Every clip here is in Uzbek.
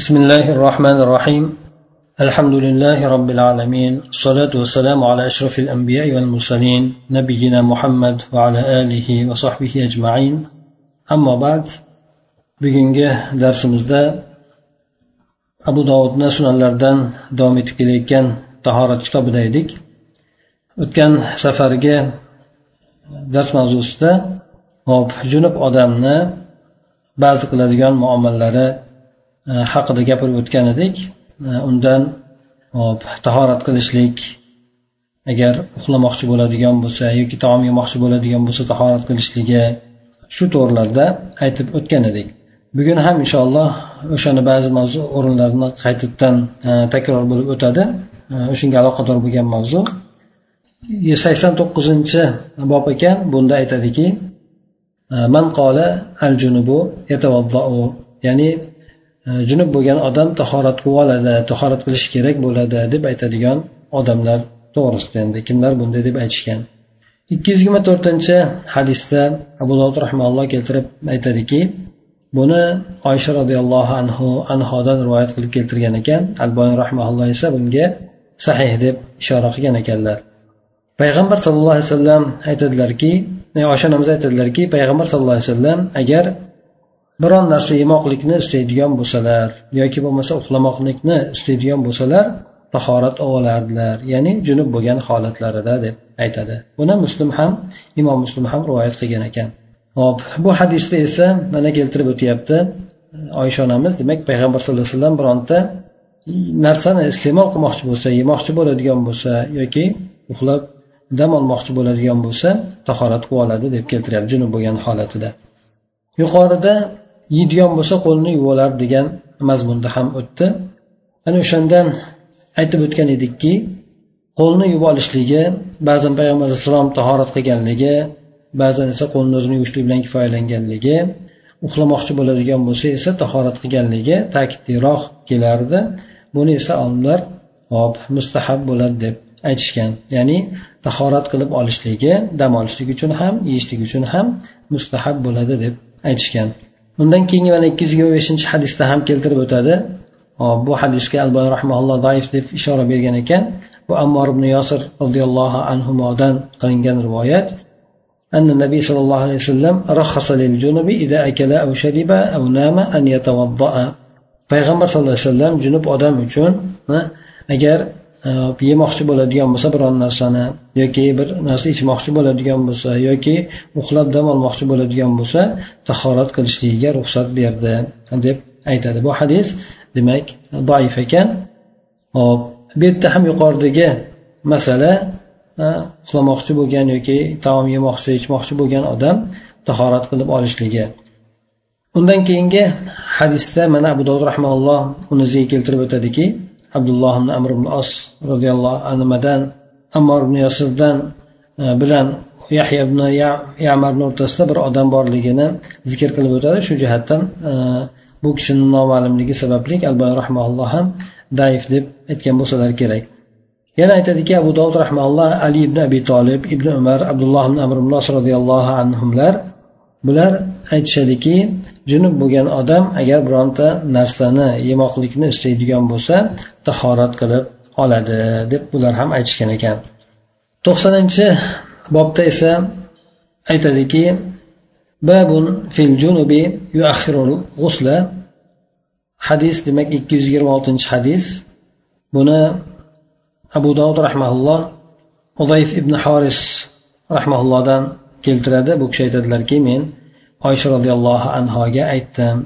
بسم الله الرحمن الرحيم الحمد لله رب العالمين الصلاة والسلام على أشرف الأنبياء والمرسلين نبينا محمد وعلى آله وصحبه أجمعين أما بعد bugungi darsimizda abu dovudni sunanlaridan davom etib kelayotgan tahorat kitobida edik o'tgan safargi dars mavzusida hop junub odamni ba'zi qiladigan muomalalari e, E, haqida gapirib o'tgan edik. E, undan hop tahorat qilishlik agar uxlamoqchi bo'ladigan bo'lsa yoki taom yemoqchi bo'ladigan bo'lsa tahorat qilishligi shu to'g'rilarda aytib o'tgan edik. Bugun ham inshaalloh o'shani ba'zi mavzu o'rinlarini qaytadan e, takror bo'lib o'tadi. O'shanga aloqador bo'lgan mavzu. Sakson to'qqizinchi bob ekan bunda aytadiki man qola al junubu ya'ni junub bo'lgan odam tahorat qilib oladi tahorat qilishi kerak bo'ladi deb aytadigan odamlar to'g'risida endi kimlar bunday deb aytishgan. Ikki yuz yigirma to'rtinchi hadisda abu dovud rahmaulloh keltirib aytadiki buni oysha roziyallohu anhu anhodan rivoyat qilib keltirgan ekan alboni rahmaulloh esa bunga sahih deb ishora qilgan ekanlar. Payg'ambar sallallohu alayhi vasallam aytadilarki e, oysha onamiz aytadilarki payg'ambar sallallohu alayhi vasallam agar biron narsa yemoqlikni istaydigan bo'lsalar yoki bo'lmasa uxlamoqlikni istaydigan bo'lsalar tahorat olardilar ya'ni junub bo'lgan holatlarida deb aytadi. Buni muslim ham imom muslim ham rivoyat qilgan ekan. Hop bu hadisda esa mana keltirib o'tyapti. Oysha onamiz demak payg'ambar sallallohu alayhi vasallam bironta narsani iste'mol qilmoqchi bo'lsa yemoqchi bo'ladigan bo'lsa yoki uxlab dam olmoqchi bo'ladigan bo'lsa tahorat qilib oladi deb keltiryapti junub bo'lgan holatida. Yuqorida yeydigan bo'lsa qo'lini yuvolar degan mazmunda ham o'tdi. Ana o'shandan aytib o'tgan edikki qo'lni yuvib olishligi ba'zan payg'ambar alayhissalom tahorat qilganligi ba'zan esa qo'lni o'zini yuvishlik bilan kifoyalanganligi uxlamoqchi bo'ladigan bo'lsa esa tahorat qilganligi ta'kidliroq kelardi. Buni esa olimlar hop mustahab bo'ladi deb aytishgan. Ya'ni tahorat qilib olishligi dam olishlik uchun ham yeyishlik uchun ham mustahab bo'ladi deb aytishgan. undan keyingi mana ikki yuz yigirma beshinchi hadisda ham keltirib o'tadi hop bu hadisga albani rahmaulloh zaif deb ishora bergan ekan bu ammor ibn yosir roziyallohu anhudan qilingan rivoyat أن النبي صلى الله عليه وسلم رخص للجنب إذا أكل أو شرب أو نام أن يتوضأ payg'ambar sallallohu alayhi vasallam junub odam uchun agar yemoqchi bo'ladigan bo'lsa biron narsani yoki bir narsa ichmoqchi bo'ladigan bo'lsa yoki uxlab dam olmoqchi bo'ladigan bo'lsa tahorat qilishligiga ruxsat berdi deb aytadi. Bu hadis demak doif ekan. Hop bu yerda ham yuqoridagi masala e, uxlamoqchi bo'lgan yoki taom yemoqchi ichmoqchi bo'lgan odam tahorat qilib olishligi. Undan keyingi hadisda mana abu dovud rahmaulloh uni keltirib o'tadiki abdulloh ibn amr ibn os roziyallohu anhudan ammor ibn yasirdan e, bilan yahya ibn yamarni o'rtasida bir odam borligini zikr qilib o'tadi. Shu jihatdan e, bu kishini noma'lumligi sababli albani rahmaulloh ham daif deb aytgan bo'lsalar kerak. Yana aytadiki abu dovud rahmaulloh ali ibn abi tolib ibn umar abdulloh ibn amr ibn os roziyallohu anhular bular aytishadiki junub bo'lgan odam agar bironta narsani yemoqlikni istaydigan bo'lsa tahorat qilib oladi deb ular ham aytishgan ekan. To'qsoninchi bobda esa aytadiki babun fil junubi g'usla hadis demak ikki yuz yigirma oltinchi hadis. Buni abu dovud rahmaulloh uzayf ibn horis rahmaullohdan keltiradi. Bu kishi aytadilarki men oysha roziyallohu anhoga aytdim.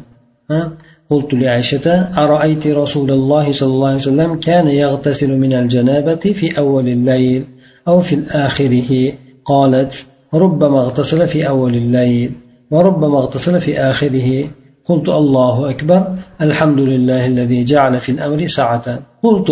قلت لعائشة أرأيت رسول الله صلى الله عليه وسلم كان يغتسل من الجنابة في أول الليل أو في آخره قالت ربما اغتسل في أول الليل وربما اغتسل في آخره قلت الله أكبر الحمد لله الذي جعل في الأمر سعة قلت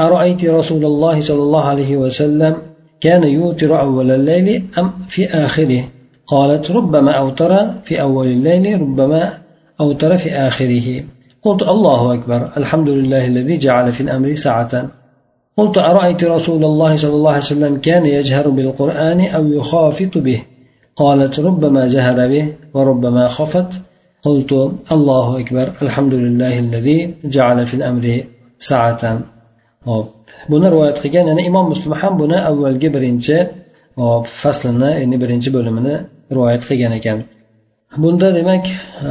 أرأيت رسول الله صلى الله عليه وسلم كان يوتر أول الليل أم في آخره قالت ربما أوتر في أول الليل ربما أوتر في آخره. قلت الله أكبر الحمد لله الذي جعل في الأمر ساعة. قلت أرأيت رسول الله صلى الله عليه وسلم كان يجهر بالقرآن أو يخافت به؟ قالت ربما جهر به وربما خفت. قلت الله أكبر الحمد لله الذي جعل في الأمر ساعة. Buni rivoyat qilgan yana imom muslim ham buni avvalgi birinchi faslini ya'ni rivoyat qilgan ekan. Bunda demak e,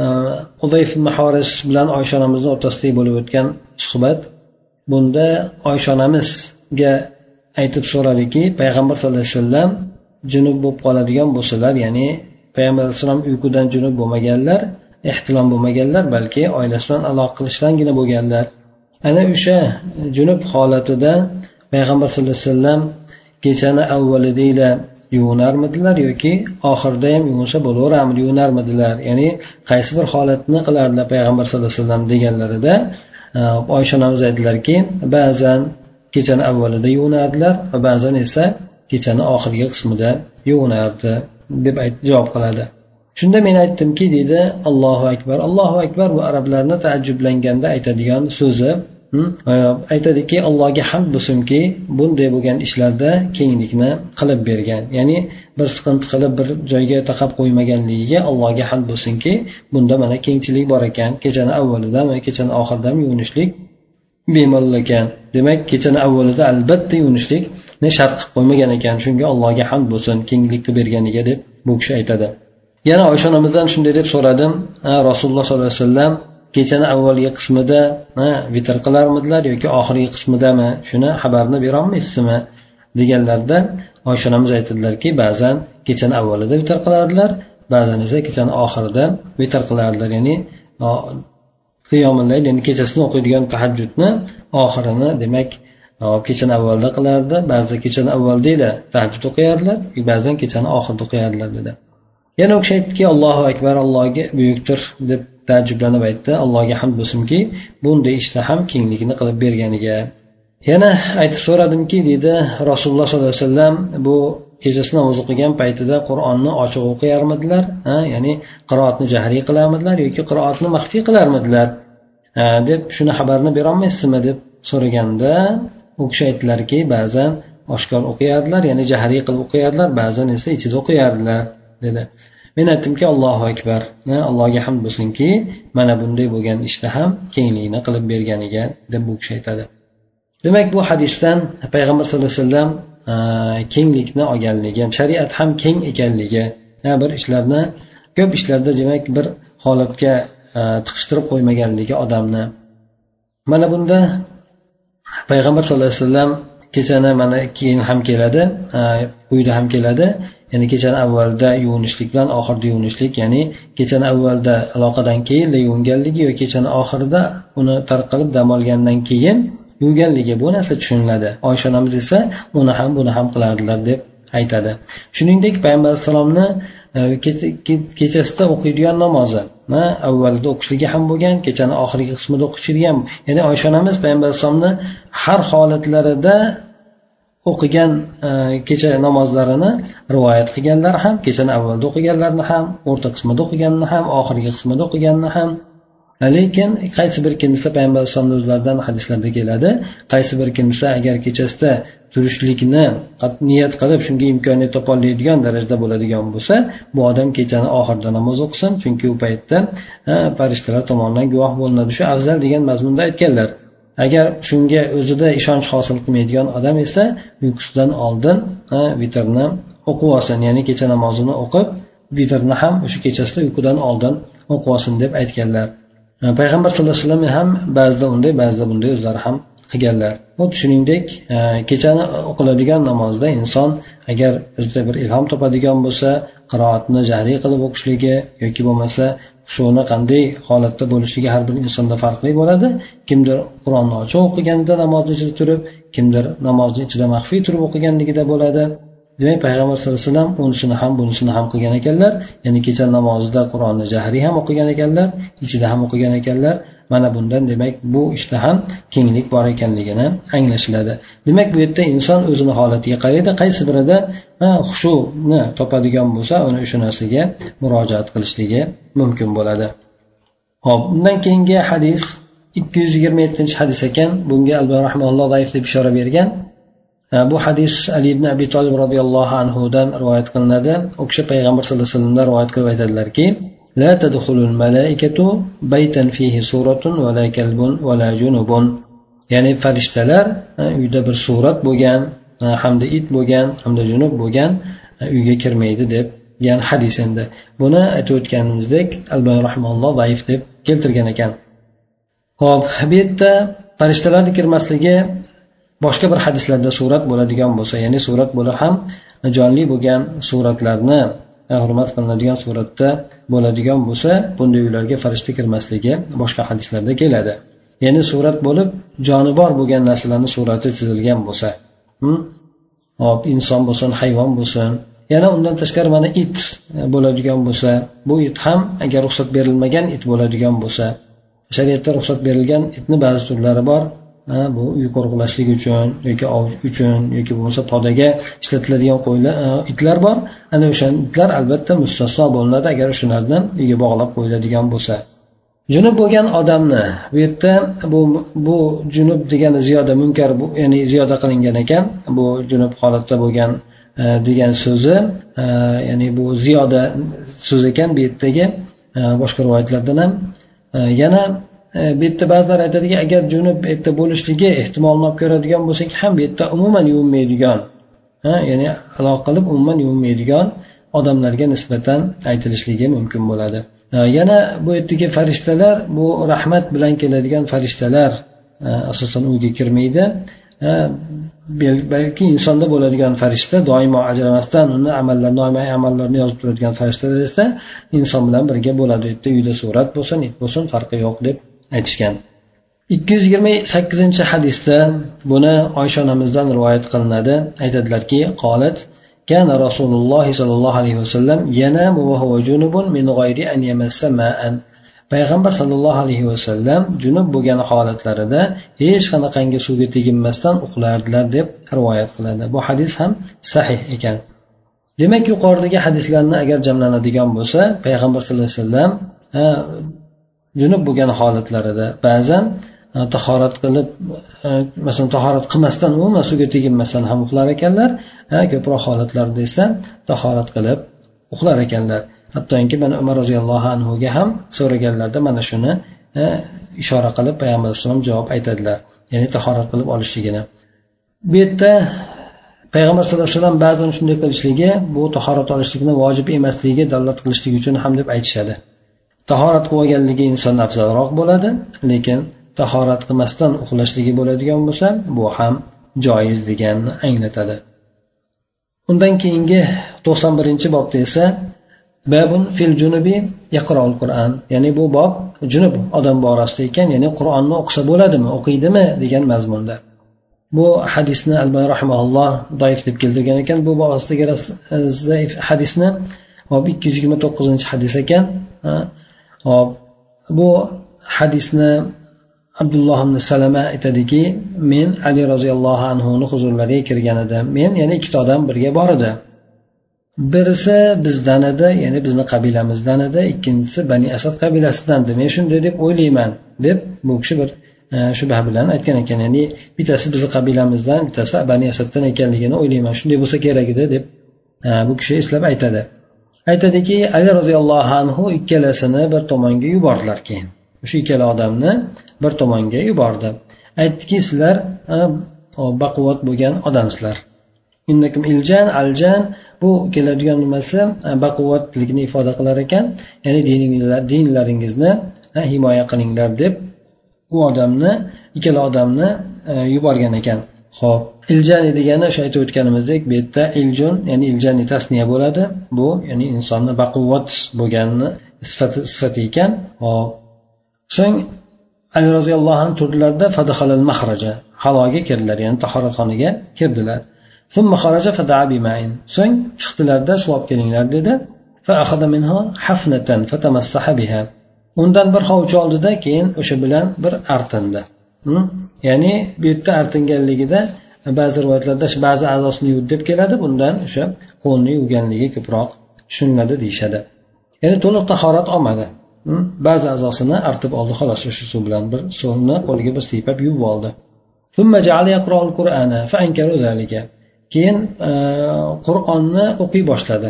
udayf mahorish bilan oysha onamizni o'rtasidagi bo'lib o'tgan suhbat. Bunda oysha onamizga aytib so'radiki payg'ambar sallallohu alayhi vasallam junub bo'lib qoladigan bo'lsalar ya'ni payg'ambar alayhissalom uyqudan junub bo'lmaganlar ehtilom bo'lmaganlar balki oilasi bilan aloqa qilishgangina bo'lganlar. Ana o'sha junub holatida payg'ambar sallallohu alayhi vasallam kechani avvalidagila yuvinarmidilar yoki oxirida ham yuvinsa bo'laveramidi? Yuvinarmidilar ya'ni qaysi bir holatni qilardilar payg'ambar sallallohu alayhi vasallam deganlarida e, oysha onamiz aytdilarki ba'zan kechani avvalida yuvinardilar va ba'zan esa kechani oxirgi qismida yuvinardi deb javob qiladi. Shunda men aytdimki deydi allohu akbar. Allohu akbar bu arablarni taajjublanganda aytadigan so'zi aytadiki allohga hamd bo'lsinki bunday bo'lgan ishlarda kenglikni qilib bergan. Ya'ni bir siqinti qilib bir joyga taqab qo'ymaganligiga allohga hamd bo'lsinki bunda mana kengchilik bor ekan. Kechani avvalida va kechani oxirida ham yuvinishlik bemalol ekan. Demak kechani avvalida albatta yuvinishlikni shart qilib qo'ymagan ekan. Shunga allohga hamd bo'lsin kenglik qilib berganiga deb bu kishi aytadi. Yana oysha onamizdan shunday deb so'radim. Rasululloh sollallohu alayhi vasallam kechani avvalgi qismida vitr qilarmidilar yoki oxirgi qismidami shuni xabarni berolmaysizmi deganlarda oysha onamiz aytadilarki ba'zan kechani avvalida vitr qilardilar ba'zan esa kechani oxirida vitr qilardilar. Ya'ni qiyomillayl ya'ni kechasini o'qiydigan tahajjudni oxirini demak kechani avvalda qilardi ba'zida kechani avvalda tahajjud o'qiyardilar ba'zan kechani oxirida o'qiyardilar dedi. Yana u kishi aytdiki allohu akbar allohga buyukdir deb taajjublanib aytdi. Allohga hamd bo'lsinki bunday ishda ham kenglikni qilib berganiga. Yana aytib so'radimki deydi rasululloh sollallohu alayhi vasallam bu kechasi namoz o'qigan paytida qur'onni ochiq o'qiyarmidilar ya'ni qiroatni jahriy qilarmidilar yoki qiroatni maxfiy qilarmidilar deb shuni xabarni berolmaysizmi? deb so'raganda u kishi aytdilarki ba'zan oshkor o'qiyardilar ya'ni jahriy qilib o'qiyardilar ba'zan esa ichida o'qiyardilar. Dedi. Men aytdimki allohu akbar. Allohga hamd bo'lsinki mana bunday bo'lgan ishda ham kenglikni qilib berganiga deb bu kishi aytadi. Demak bu hadisdan payg'ambar sallallohu alayhi vasallam e, kenglikni olganligi shariat ham keng ekanligi e, bir ishlarni ko'p ishlarda demak bir holatga e, tiqishtirib qo'ymaganligi odamni. Mana bunda payg'ambar sallallohu alayhi vasallam kechani mana keyin ham keladi uyda ham keladi. Ya'ni kechani avvalda yuvinishlik bilan oxirida yuvinishlik ya'ni kechani avvalda aloqadan keyin yuvinganligi yoki kechani oxirida uni tarqalib dam olgandan keyin yuvganligi bu narsa tushuniladi. Oysha onamiz esa uni ham buni ham qilardilar deb aytadi. Shuningdek payg'ambar alayhissalomni e, kechasida o'qiydigan namozi avvalida o'qishligi ham bo'lgan kechani oxirgi qismida o'qishilgan. Ya'ni oysha onamiz payg'ambar alayhissalomni har holatlarida o'qigan e, kecha namozlarini rivoyat qilganlar ham kechani avvalda o'qiganlarni ham o'rta qismida o'qiganini ham oxirgi qismida o'qiganini ham. Lekin qaysi bir kimsa payg'ambar alayhisalomni o'zlaridan hadislarda keladi qaysi bir kimsa agar kechasida turishlikni niyat qilib shunga imkoniyat topolmaydigan darajada bo'ladigan bo'lsa bu odam kechani oxirida namoz o'qisin chunki u paytda e, farishtalar tomonidan guvoh bo'linadi. Shu afzal degan mazmunda aytganlar. Agar shunga o'zida ishonch hosil qilmaydigan odam esa uyqusidan oldin vitrni o'qib olsin ya'ni kecha namozini o'qib vitrni ham o'sha kechasida uyqudan oldin o'qib olsin deb aytganlar. Payg'ambar sallallohu alayhi vasallam ham ba'zida unday ba'zida bunday o'zlari ham qilganlar. Xuddi shuningdek kechani o'qiladigan namozda inson agar o'zida bir ilhom topadigan bo'lsa qiroatni jariy qilib o'qishligi yoki bo'lmasa shuni qanday holatda bo'lishligi har bir insonda farqli bo'ladi. Kimdir qur'onni ochiq o'qiganida namozni ichida turib kimdir namozni ichida maxfiy turib o'qiganligida bo'ladi. Demak payg'ambar sallallohu alayhi vasallam unisini ham bunisini ham qilgan ekanlar. Ya'ni kecha namozida qur'onni jahriy ham o'qigan ekanlar ichida ham o'qigan ekanlar. Mana bundan demak bu ishda ham kenglik bor ekanligini anglashiladi. Demak bu yerda inson o'zini holatiga qaraydi qaysi birida xushuni topadigan bo'lsa uni o'sha narsaga murojaat qilishligi mumkin bo'ladi. Ho'p undan keyingi hadis ikki yuz yigirma yettinchi hadis ekan. Bunga alba rahmaulloh zaif deb ishora bergan. bu hadis ali ibn abi tolib roziyallohu anhudan rivoyat qilinadi u kishi payg'ambar sallallohu alayhi vasallamdan rivoyat qilib aytadilarki لا تدخل الملائكة بيتا فيه سورة ولا كلب ولا جنب ya'ni farishtalar uyda bir surat bo'lgan hamda it bo'lgan hamda junub bo'lgan uyga kirmaydi deb degan hadis endi buni aytib o'tganimizdek albani rahmonalloh zaif deb keltirgan ekan ho'p bu yerda farishtalarni kirmasligi boshqa bir hadislarda surat bo'ladigan bo'lsa ya'ni surat bo'lib ham jonli bo'lgan suratlarni e, hurmat qilinadigan suratda bo'ladigan bo'lsa bunday uylarga farishta kirmasligi boshqa hadislarda keladi. Ya'ni surat bo'lib joni bor bo'lgan narsalarni surati chizilgan bo'lsa hm? hop inson bo'lsin hayvon bo'lsin yana undan tashqari mana it e, bo'ladigan bo'lsa bu it ham agar ruxsat berilmagan it bo'ladigan bo'lsa shariatda ruxsat berilgan itni ba'zi turlari bor bu uy qo'riqlashlik uchun yoki ov uchun yoki bo'lmasa podaga ishlatiladigan qo'ylar itlar bor. Ana o'sha itlar albatta mustasno bo'linadi agar shulardan uyga bog'lab qo'yiladigan bo'lsa. Junub bo'lgan odamni bu yerda bu bu junub degani ziyoda munkar ya'ni ziyoda qilingan ekan. Bu junub holatda bo'lgan degan so'zi ya'ni bu ziyoda so'z ekan bu yerdagi boshqa rivoyatlardan ham. Yana E, bu yerda ba'zilar aytadiki agar junub bu yerda bo'lishligi ehtimolini olib ko'radigan bo'lsak ham bu yerda umuman yuvinmaydigan ya'ni aloqa qilib umuman yuvinmaydigan odamlarga nisbatan aytilishligi mumkin bo'ladi. E, yana bu yerdagi farishtalar bu rahmat bilan keladigan farishtalar e, asosan uyga kirmaydi. Balki insonda bo'ladigan farishta doimo ajramasdan uni amallarni noimay amallarni yozib turadigan farishtalar esa inson bilan birga bo'ladi. U yerda uyda surat bo'lsin it bo'lsin farqi yo'q deb aytishgan ikki yuz yigirma sakkizinchi hadisda buni oysha onamizdan rivoyat qilinadi aytadilarki qolat كان رسول الله صلى الله عليه وسلم ينام وهو جنب من غير أن يمس ماء payg'ambar sollallohu alayhi vasallam junub bo'lgan holatlarida hech qanaqangi suvga teginmasdan uxlardilar deb rivoyat qiladi bu hadis ham sahih ekan demak yuqoridagi hadislarni agar jamlanadigan bo'lsa payg'ambar sallallohu alayhi vasallam junub bo'lgan holatlarida ba'zan e, tahorat qilib e, masalan tahorat qilmasdan umuman suvga teginmasdan ham uxlar ekanlar e, ko'proq holatlarda esa tahorat qilib uxlar ekanlar. Hattoki mana umar roziyallohu anhuga ham so'raganlarida mana shuni ishora qilib payg'ambar alayhisalom javob aytadilar ya'ni tahorat qilib olishligini. Bu yerda payg'ambar sallallohu alayhi vasallam ba'zan shunday qilishligi bu tahorat olishlikni vojib emasligiga dalolat qilishlik uchun ham deb aytishadi. Tahorat qilib olganligi insonga afzalroq bo'ladi lekin tahorat qilmasdan uxlashligi bo'ladigan bo'lsa bu ham joiz deganni anglatadi. Undan keyingi to'qson birinchi bobda esa babun fil junubi yaqrol qur'on ya'ni bu bob junub odam borasida ekan ya'ni qur'onni o'qisa bo'ladimi o'qiydimi degan mazmunda. Bu hadisni albani rahimaulloh doif deb keltirgan ekan. Bu borasidagi zaif hadisni bob ikki yuz yigirma to'qqizinchi hadis ekan. Hop bu hadisni abdulloh ibn salama aytadiki men ali roziyallohu anhuni huzurlariga kirgan edim men yana ikkita odam birga bor edi. Birisi bizdan edi ya'ni bizni qabilamizdan edi. Ikkinchisi bani asad qabilasidan edi. Men shunday deb o'ylayman deb bu kishi bir e, shubha bilan aytgan ekan. Ya'ni bittasi bizni qabilamizdan bittasi bani asaddan ekanligini o'ylayman. Shunday bo'lsa kerak edi deb e, bu kishi eslab aytadi. Aytadiki ali roziyallohu anhu ikkalasini bir tomonga yubordilar keyin. O'sha ikkala odamni bir tomonga yubordi. Aytdiki sizlar baquvvat bo'lgan odamsizlar. Innakum iljan aljan bu keladigan nimasi baquvvatlikni ifoda qilar ekan ya'ni dinlaringizni himoya qilinglar deb u odamni ikkala odamni yuborgan ekan. Ho'p iljani degani o'sha aytib o'tganimizdek bu yerda iljun ya'ni iljani tasniya bo'ladi. Bu ya'ni insonni baquvvat bo'lganini sifati sifati ekan. Hop so'ng ali roziyallohu anhu turdilarda fadahalal mahraja haloga kirdilar ya'ni tahoratxonaga kirdilar. So'ng chiqdilarda suv olib kelinglar dedi. Undan bir hovuch oldida keyin o'sha bilan bir artindi. Hm? Ya'ni bu yerda artinganligida ba'zi rivoyatlarda ba'zi a'zosini yuvdi deb keladi bundan o'sha qo'lni yuvganligi ko'proq tushuniladi deyishadi. Ya'ni to'liq tahorat olmadi. Ba'zi a'zosini artib oldi xolos o'sha suv bilan bir suvni qo'liga bir siypab yuvib oldi. Keyin e, qur'onni o'qiy boshladi.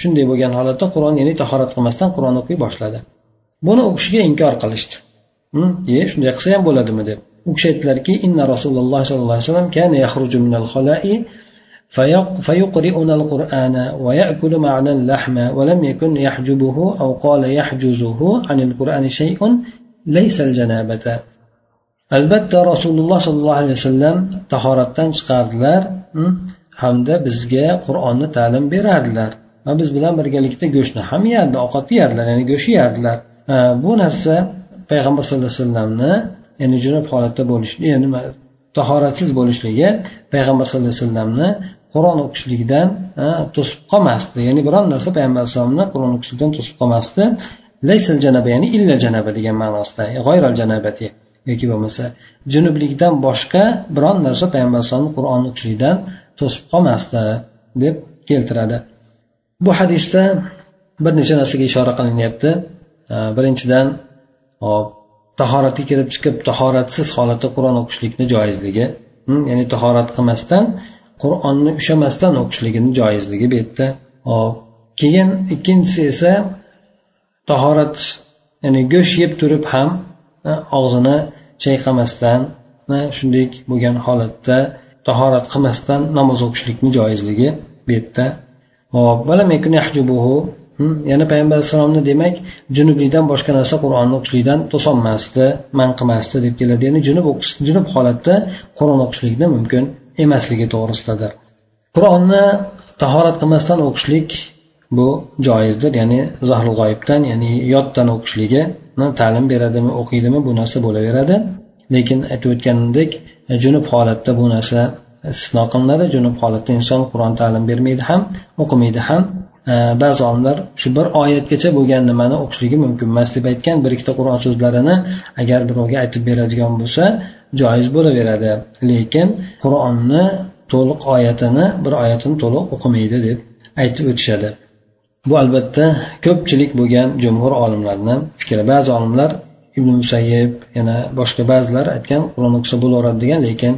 Shunday bo'lgan holatda qur'on ya'ni tahorat qilmasdan qur'on o'qiy boshladi. Buni o'qishiga inkor qilishdi. E shunday qilsa ham bo'ladimi deb. u kishi aytdilarki inna rasululloh sollallohu alayhi vasallam kana yakhruju minal khala'i فيقرئنا القرآن ويأكل معنا اللحم ولم يكن يحجبه أو قال يحجزه عن القرآن شيء ليس الجنابة albatta rasululloh sollallohu alayhi vasallam tahoratdan chiqardilar hamda bizga qur'onni ta'lim berardilar va biz bilan birgalikda go'shtni ham yerdi ovqatni yerdilar ya'ni go'sht yerdilar bu narsa payg'ambar sallallohu alayhi vasallamni ya'ni junub holatda bo'lish ya'ni tahoratsiz bo'lishligi payg'ambar sallallohu alayhi vasallamni qur'on o'qishlikdan to'sib qolmasdi. Ya'ni biron narsa payg'ambar alayhisalomni qur'on o'qishlikdan to'sib qolmasdi. Laysal janaba ya'ni illa janaba degan ma'nosida e, g'oyral janabati yoki bo'lmasa junublikdan boshqa biron narsa payg'ambar alayhisalomni qur'on o'qishlikdan to'sib qolmasdi deb keltiradi. Bu hadisda bir necha narsaga ishora qilinyapti. Birinchidan hop tahoratga kirib chiqib tahoratsiz holatda qur'on o'qishlikni joizligi ya'ni tahorat qilmasdan qur'onni ushlamasdan o'qishligini joizligi bu yerda. Hop keyin ikkinchisi esa tahorat ya'ni go'sht yeb turib ham og'zini chayqamasdan shunday bo'lgan holatda tahorat qilmasdan namoz o'qishlikni joizligi bu yerda. Yana payg'ambar alayhissalomni demak junublikdan boshqa narsa qur'onni o'qishlikdan to'solmasdi man qilmasdi deb keladi. Ya'ni junub o'qish junub holatda qur'on o'qishlikni mumkin emasligi to'g'risidadir qur'onni tahorat qilmasdan o'qishlik bu joizdir ya'ni zahru g'oyibdan ya'ni yoddan o'qishligi ta'lim beradimi o'qiydimi bu narsa bo'laveradi. Lekin aytib o'tganimdek junub holatda bu narsa istisno qilinadi junub holatda inson qur'on ta'lim bermaydi ham o'qimaydi ham. Ba'zi olimlar shu bir oyatgacha bo'lgan nimani o'qishligi mumkin emas deb aytgan bir ikkita qur'on so'zlarini agar birovga aytib beradigan bo'lsa joiz bo'laveradi. Lekin qur'onni to'liq oyatini bir oyatini to'liq o'qimaydi deb aytib o'tishadi. Bu albatta ko'pchilik bo'lgan jumhur olimlarni fikri. Ba'zi olimlar ibn musayyib yana boshqa ba'zilar aytgan qur'on o'qisa bo'laveradi degan lekin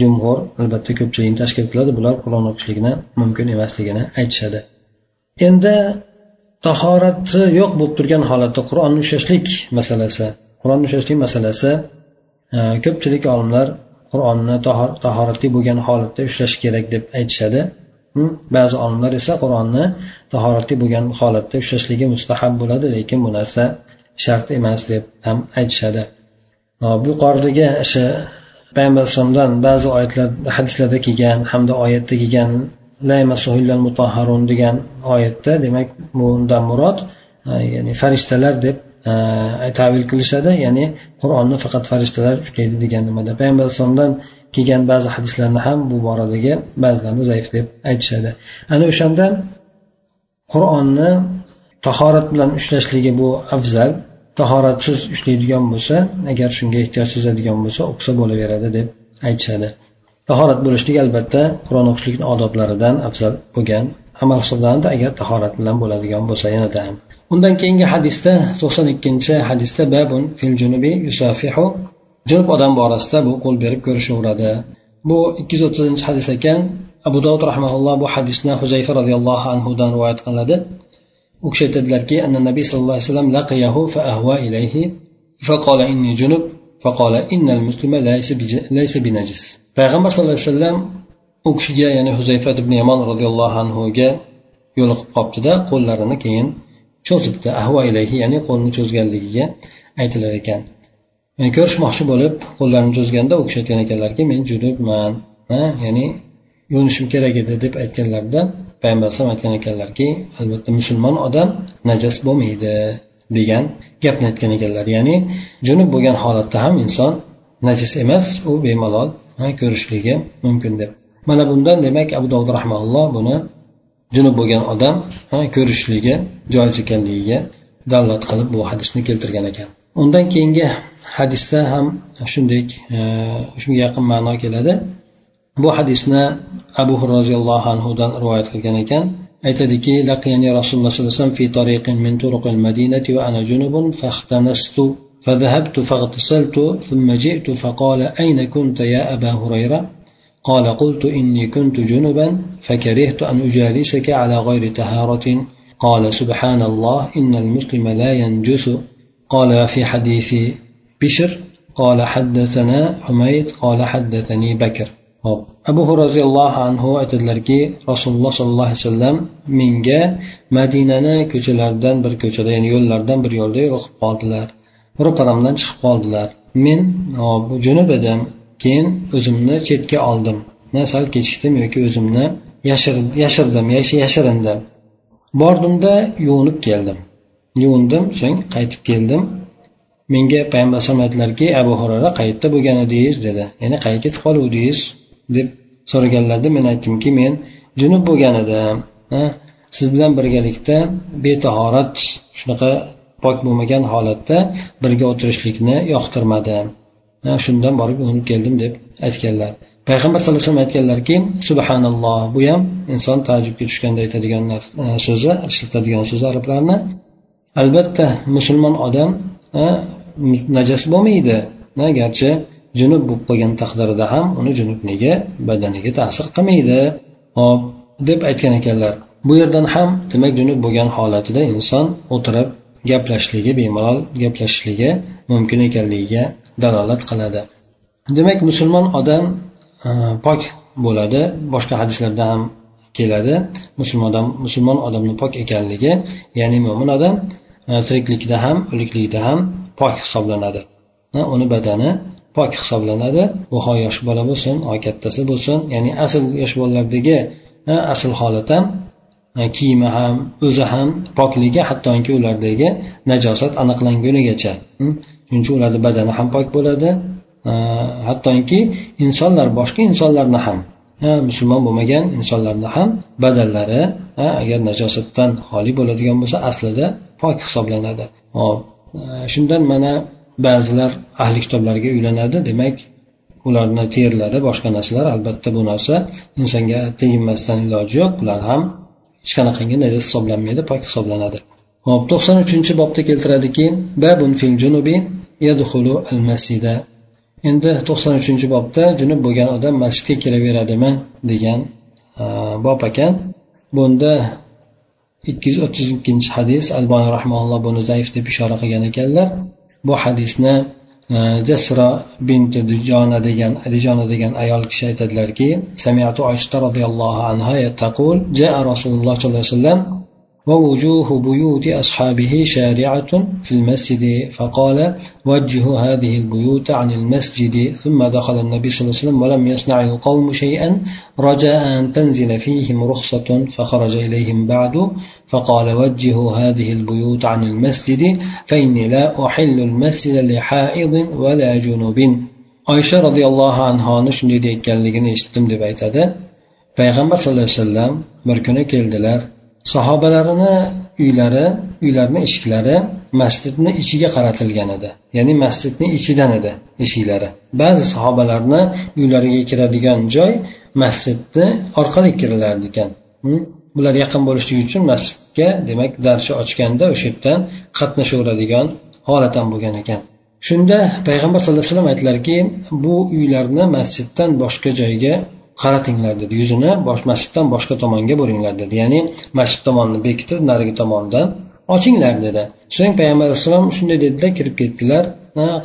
jumhur albatta ko'pchilikni tashkil qiladi bular qur'on o'qishlikni mumkin emasligini aytishadi. Endi tahorati yo'q bo'lib turgan holatda qur'onni ushlashlik masalasi qur'onni ushlashlik masalasi e, ko'pchilik olimlar qur'onni tahoratli bo'lgan holatda ushlash kerak deb aytishadi. Ba'zi olimlar esa qur'onni tahoratli bo'lgan holatda ushlashligi mustahab bo'ladi lekin bu narsa shart emas deb ham aytishadi. E, bu yuqoridagi o'sha payg'ambar alayhisalomdan ba'zi oyatlar hadislarda kelgan hamda oyatda kelgan degan oyatda demak bundan murod ya'ni farishtalar deb tavil qilishadi ya'ni qur'onni faqat farishtalar ushlaydi degan nimada. Payg'ambar alayhisalomdan kelgan ba'zi hadislarni ham bu boradagi ba'zilarni zaif deb aytishadi. Ana o'shandan qur'onni tahorat bilan ushlashligi bu afzal tahoratsiz ushlaydigan bo'lsa agar shunga ehtiyoj sezadigan bo'lsa o'qisa bo'laveradi deb aytishadi. tahorat bo'lishligi albatta qur'on o'qishlikni odoblaridan afzal bo'lgan amal hisoblanadi agar tahorat bilan bo'ladigan bo'lsa yanada ham undan keyingi hadisda to'qson ikkinchi hadisda babun fil junubi yusafihu junub odam borasida bu qo'l berib ko'rishaveradi bu ikki yuz o'ttizinchi hadis ekan abu dovud rahmaulloh bu hadisni huzayfa roziyallohu anhudan rivoyat qilinadi u kishi aytadilarki anna nabiy sallallohu alayhi vasallam laqiyahu fa ahva ilayhi فقال إني جنب فقال إن المسلم ليس بنجس payg'ambar sallallohu alayhi vasallam u kishiga ya'ni huzayfat ibn yamon roziyallohu anhuga yo'liqib qolibdida qo'llarini keyin cho'zibdi ahvo ilayhi ya'ni qo'lni cho'zganligiga aytilar ekan. Yani ko'rishmoqchi bo'lib qo'llarini cho'zganda u kishi aytgan ekanlarki men junubman ya'ni yuvinishim kerak edi deb aytganlarida payg'ambar alayhisalom aytgan ekanlarki albatta musulmon odam najas bo'lmaydi degan gapni aytgan ekanlar. Ya'ni junub bo'lgan holatda ham inson najis emas u bemalol ko'rishligi mumkin deb. Mana bundan demak abu dovud rahmaulloh buni junub bo'lgan odam ko'rishligi joiz ekanligiga dalolat qilib bu hadisni keltirgan ekan. Undan keyingi hadisda ham shunday e, shunga yaqin ma'no keladi. Bu hadisni abu roziyallohu anhudan rivoyat qilgan ekan. Aytadiki laqiyani rasululloh sallallohu alayhi vasallam fi tariqin min turuqil madinati va ana junubun fahtanastu فذهبت فاغتسلت ثم جئت فقال أين كنت يا أبا هريرة؟ قال قلت إني كنت جنبا فكرهت أن أجالسك على غير طهارة. قال سبحان الله إن المسلم لا ينجس. قال في حديث بشر؟ قال حدثنا حميد قال حدثني بكر. hop abu roziyallohu anhu aytadilarki rasululloh sollallohu alayhi vasallam menga madinani ko'chalaridan bir ko'chada ya'ni yo'llardan bir yo'lda yo'l qilib qoldilar ro'paramdan chiqib qoldilar. Men junub edim. Keyin o'zimni chetga oldim. Na sal kechikdim yoki o'zimni yashirdim yashirindim bordimda yuvinib keldim. Yuvindim so'ng qaytib keldim. Menga payg'ambar alayhisalom aytdilarki abu hurara qayerda bo'lgan edingiz dedi. Ya'ni qayerga ketib qoluvdingiz? deb so'raganlarida men aytdimki men junub bo'lgan edim. Siz bilan birgalikda betahorat shunaqa pok bo'lmagan holatda birga o'tirishlikni yoqtirmadi. Shundan borib o'nib keldim deb aytganlar. Payg'ambar sallallohu alayhi vasallam aytganlarki subhanalloh bu ham inson taajjubga tushganda aytadigan e, so'zi ishlatadigan so'zi arablarni. Albatta musulmon odam e, najas bo'lmaydi. Garchi junub bo'lib qolgan taqdirida ham uni junubligi badaniga ta'sir qilmaydi. Hop deb aytgan ekanlar. Bu yerdan ham demak junub bo'lgan holatida inson o'tirib gaplashishligi bemalol gaplashishligi mumkin ekanligiga dalolat qiladi. Demak musulmon odam e, pok bo'ladi boshqa hadislarda ham keladi. Musulmon odam musulmon odamni pok ekanligi ya'ni mo'min odam e, tiriklikda ham o'liklikda ham pok hisoblanadi. E, uni badani pok hisoblanadi. Bu ho yosh bola bo'lsin ho kattasi bo'lsin ya'ni asl yosh bolalardagi asl holat ham kiyimi ham o'zi ham pokligi hattoki ulardagi najosat aniqlangunigacha. Shuning uchun ularni badani ham pok bo'ladi. Hattoki insonlar boshqa insonlarni ham musulmon bo'lmagan insonlarni ham badallari agar najosatdan xoli bo'ladigan bo'lsa aslida pok hisoblanadi. Hop e, shundan mana ba'zilar ahli kitoblarga uylanadi. Demak ularni terlari boshqa narsalar albatta bu narsa insonga teginmasdan iloji yo'q. Bular ham hech qanaqangi najas hisoblanmaydi pok hisoblanadi. Hop to'qson uchinchi bobda keltiradiki babun fil junubi yadxulu al masjida endi to'qson uchinchi bobda junub bo'lgan odam masjidga kiraveradimi degan bob ekan. Bunda ikki yuz o'ttiz ikkinchi hadis alboniy rahmaulloh buni zaif deb ishora qilgan ekanlar. Bu hadisni Э, jasra binti dujona degan alijona degan ayol kishi aytadilarki samiatu oysha roziyallohu anha taqul jaa rasululloh sollallohu alayhi vasallam ووجوه بيوت أصحابه شارعة في المسجد. فقال وجهوا هذه البيوت عن المسجد. ثم دخل النبي صلى الله عليه وسلم ولم يصنع القوم شيئا. رجاء أن تنزل فيهم رخصة. فخرج إليهم بعد. فقال وجهوا هذه البيوت عن المسجد فإني لا أحل المسجد لحائض ولا جنوب. oysha roziyallohu anhoni shunday deyayotganligini eshitdim deb aytadi payg'ambar sallallohu alayhi vasallam bir kuni keldilar sahobalarini uylari uylarni eshiklari masjidni ichiga qaratilgan edi. Ya'ni masjidni ichidan edi eshiklari. Ba'zi sahobalarni uylariga kiradigan joy masjidni orqali kirilardi ekan. Bular yaqin bo'lishligi uchun masjidga demak darcha ochganda o'sha yerdan qatnashaveradigan holat ham bo'lgan ekan. Shunda payg'ambar sallallohu alayhi vasallam aytdilarki bu uylarni masjiddan boshqa joyga qaratinglar dedi. Yuzini bosh masjiddan boshqa tomonga buringlar dedi. Ya'ni masjid tomonni bekitib narigi tomondan ochinglar dedi. So'ng payg'ambar alayhissalom shunday dedilar kirib ketdilar.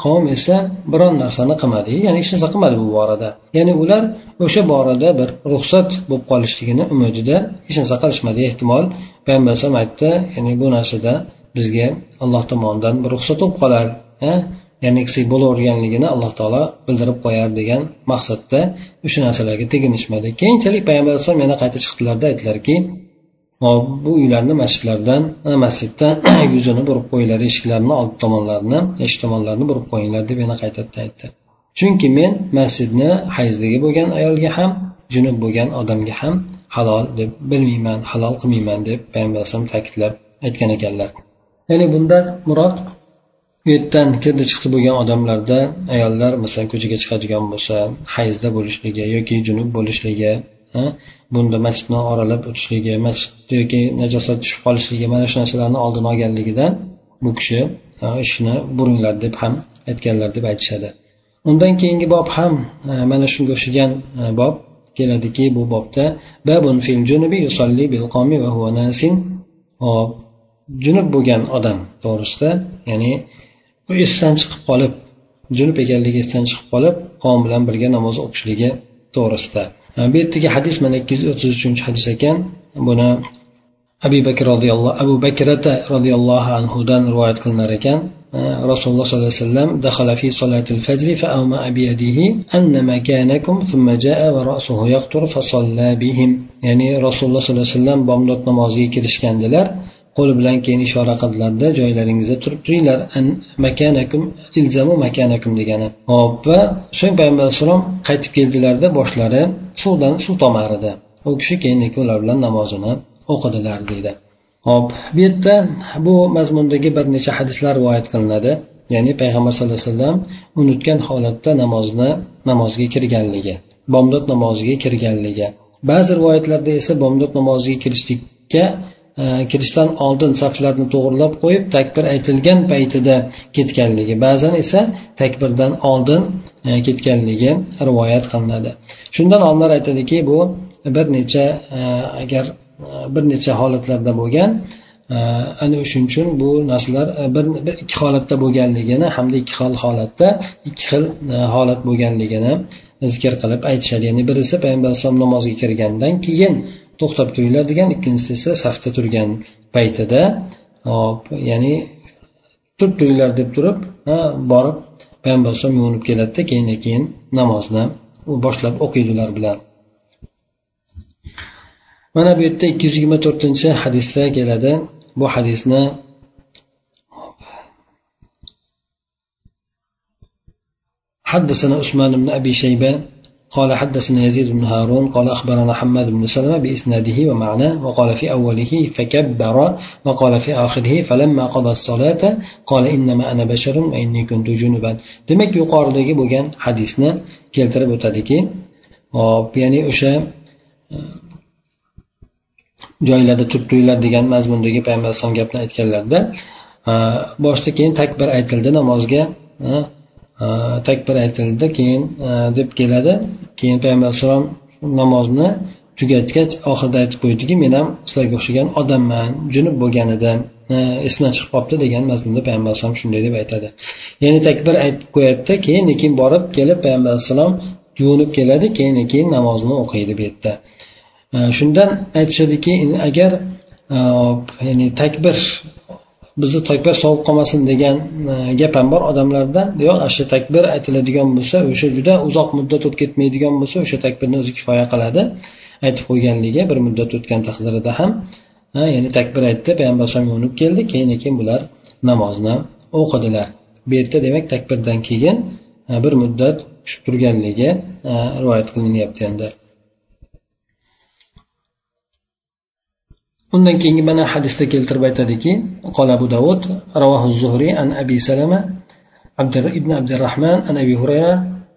Qavm esa biron narsani qilmadi. Ya'ni hech narsa qilmadi bu borada. Ya'ni ular o'sha borada bir ruxsat bo'lib qolishligini umidida hech narsa qilishmadi. Ehtimol payg'ambar alayhisalom aytdi ya'ni bu narsada bizga alloh tomonidan bir ruxsat bo'lib qolar. Ya'ni bo'laverganligini alloh taolo bildirib qo'yar degan maqsadda o'sha narsalarga teginishmadi. Keyinchalik payg'ambar alayhisalom yana qayta chiqdilarda aytdilarki bu uylarni masjidlardan masjiddan yuzini burib qo'yinglar eshiklarni old tomonlarini eshik tomonlarini burib qo'yinglar deb yana qaytadan aytdi chunki men masjidni hayzligi bo'lgan ayolga ham junub bo'lgan odamga ham halol deb bilmayman halol qilmayman deb payg'ambar alayhisalom ta'kidlab aytgan ekanlar. Ya'ni bunda murod u yerdan kirdi chiqdi bo'lgan odamlarda ayollar masalan ko'chaga chiqadigan bo'lsa hayzda bo'lishligi yoki junub bo'lishligi bunda masjidni oralab o'tishligi masjid yoki najosat tushib qolishligi mana shu narsalarni oldini olganligidan bu kishi ishni buringlar deb ham aytganlar deb aytishadi. Undan keyingi bob ham mana shunga o'xshagan bob keladiki bu bobda babun fil junubi yusolli bil qomi va huwa nasin. Hop junub bo'lgan odam to'g'risida ya'ni u esdan chiqib qolib junub ekanligi esdan chiqib qolib qavm bilan birga namoz o'qishligi to'g'risida bu yerdagi hadis mana ikki yuz o'ttiz uchinchi hadis ekan buni abu bakr roziyallohu abu bakrata roziyallohu anhudan rivoyat qilinar ekan rasululloh sollallohu alayhi vasallam دخل في صلاة الفجر فأومأ بيده أن مكانكم ثم جاء ورأسه يقطر فصلى بهم ya'ni rasululloh sollallohu alayhi vasallam bomdod namoziga kirishgandilar Qo'li bilan keyin ishora qildilarda joylaringizda turib turinglar. Makanakum ilzamu makanakum degani. Hop va so'ng payg'ambar alayhissalom qaytib keldilarda boshlari suvdan suv tomar edi u kishi keyin ular bilan namozini o'qidilar deydi. Hop bu yerda bu mazmundagi bir necha hadislar rivoyat qilinadi. Ya'ni payg'ambar sallallohu alayhi vasallam unutgan holatda namozni namozga kirganligi bomdod namoziga kirganligi. Ba'zi rivoyatlarda esa bomdod namoziga kirishlikka kirishdan oldin saflarni to'g'irlab qo'yib takbir aytilgan paytida ketganligi. Ba'zan esa takbirdan oldin e, ketganligi rivoyat qilinadi. Shundan olimlar aytadiki bu bir necha e, agar e, bir necha holatlarda bo'lgan ana shuning uchun bu narsalar bir, bir ikki holatda bo'lganligini hamda ikki xil holatda ikki xil holat bo'lganligini zikr qilib aytishadi. Ya'ni birisi payg'ambar alayhisalom namozga kirgandan keyin to'xtab turinglar degan ikkinchisi esa safda turgan paytida hop ya'ni turib turinglar deb turib borib payg'ambar alayhisalom yuvinib keladida keyin keyin namozni boshlab o'qiydi ular bilan mana bu yerda ikki yuz yigirma to'rtinchi hadisda keladi bu hadisni حدثنا عثمان بن أبي شيبة قال حدثنا يزيد بن هارون قال أخبرنا حماد بن سلمة بإسناده ومعناه وقال في أوله فكبر وقال في آخره فلما قضى الصلاة قال إنما أنا بشر وإني كنت جنبا demak yuqoridagi bo'lgan hadisni keltirib o'tadiki hop ya'ni o'sha joylarda turib turinglar degan mazmundagi payg'ambar alayhisalom gapni aytganlarida boshida keyin takbir aytildi namozga Э, takbir aytildi keyin э, deb keladi. Keyin payg'ambar alayhissalom namozni tugatgach oxirida aytib qo'ydiki men ham sizlarga o'xshagan odamman junub bo'lgan edim e, esdan chiqib qolibdi degan mazmunda payg'ambar alayhisalom shunday deb aytadi. Ya'ni takbir aytib qo'yadida keyin keyin borib kelib payg'ambar alayhissalom yuvinib keladi keyin keyin namozni o'qiydi bu yerda. E, shundan aytishadiki agar e, ya'ni takbir bizni takbir sovib qolmasin degan e, gap ham bor odamlarda. Yo'q shu takbir aytiladigan bo'lsa o'sha juda uzoq muddat o'tib ketmaydigan bo'lsa o'sha takbirni o'zi kifoya qiladi. Aytib qo'yganligi bir muddat o'tgan taqdirida ham e, ya'ni takbir aytdi payg'ambar alayhisalom yuvinib keldi keyin keyin bular namozni o'qidilar. Bu yerda demak takbirdan keyin e, bir muddat tushib turganligi rivoyat qilinyapti endi. undan keyingi mana hadisda keltirib aytadiki qola abu davud ravohu zuhriy an abi salama عبد ابن عبد الرحمن عن ابي هريره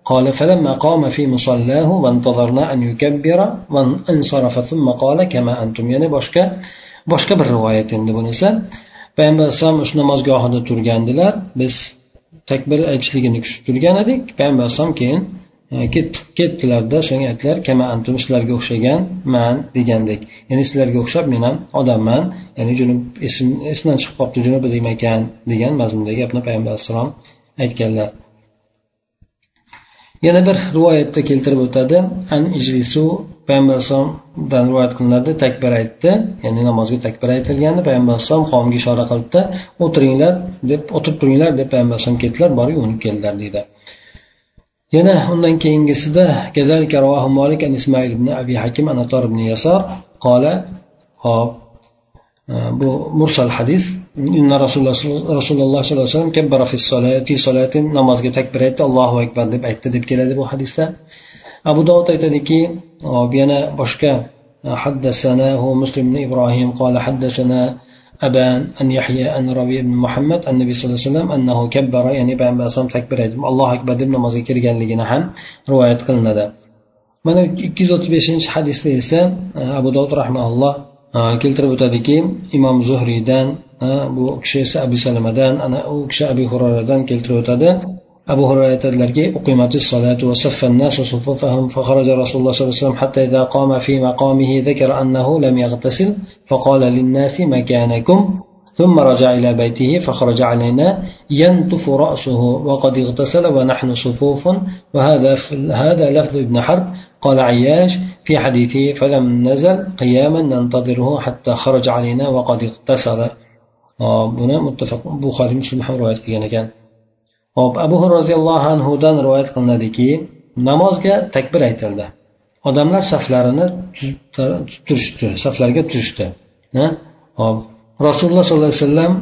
قال فلما قام في مصلاه وانتظرنا ان يكبر وانصرف ثم قال كما انتم يعني boshqa boshqa bir rivoyat endi bunisi payg'ambar alayhisalom shu namozgohida turgandilar biz takbir aytishligini kutib turgan edik payg'ambar alayhisalom keyin E, ketdilarda shunga aytdilar kama antum sizlarga o'xshagan man degandek. Ya'ni sizlarga o'xshab men ham odamman ya'ni junub esimdan chiqib qolibdi junub ekan degan mazmundagi gapni payg'ambar alayhissalom aytganlar. Yana bir rivoyatda keltirib o'tadi. An ijlisu payg'ambar alayhissalomdan rivoyat qilinadi takbir aytdi ya'ni namozga takbir aytilganda payg'ambar alayhissalom qavmga ishora qilibdi o'tiringlar deb o'tirib turinglar deb payg'ambar alayhisalom ketdilar borib yuvinib keldilar deydi. yana undan keyingisida كذلك رواه مالك عن إسماعيل بن أبي حكيم عن طار بن يسار قال hop bu mursal hadis inna rasululloh rasululloh sollallohu alayhi vasallam kabbara fi solati solatin namozga takbir aytdi allohu akbar deb aytdi deb keladi bu hadisda abu dovud aytadiki hop yana boshqa حدثناه مسلم بن إبراهيم قال حدثنا أبان أن يحيى أن ربيع بن محمد النبي صلى الله عليه وسلم أنه كبر يعني بأن بأسام تكبر الله أكبر deb namozga kirganligini ham rivoyat qilinadi mana ikki yuz o'ttiz beshinchi hadisda esa abu dovud rahmaulloh keltirib o'tadiki imom zuhriydan bu kishi esa abu salamadan ana u kishi abu huraradan keltirib o'tadi أبو هريرة aytadilarki أقيمت الصلاة وصف الناس صفوفهم فخرج رسول الله صلى الله عليه وسلم حتى إذا قام في مقامه ذكر أنه لم يغتسل فقال للناس مكانكم ثم رجع إلى بيته فخرج علينا ينتف رأسه وقد اغتسل ونحن صفوف. وهذا هذا لفظ ابن حرب. قال عياش في حديثه فلم نزل قياما ننتظره حتى خرج علينا وقد اغتسل. muttafaq buxoriy muslim ham rivoyat qilgan ekan hop abu roziyallohu anhudan rivoyat qilinadiki namozga takbir aytildi. Odamlar saflarini turishdi saflarga turishdi hop rasululloh sollallohu alayhi vasallam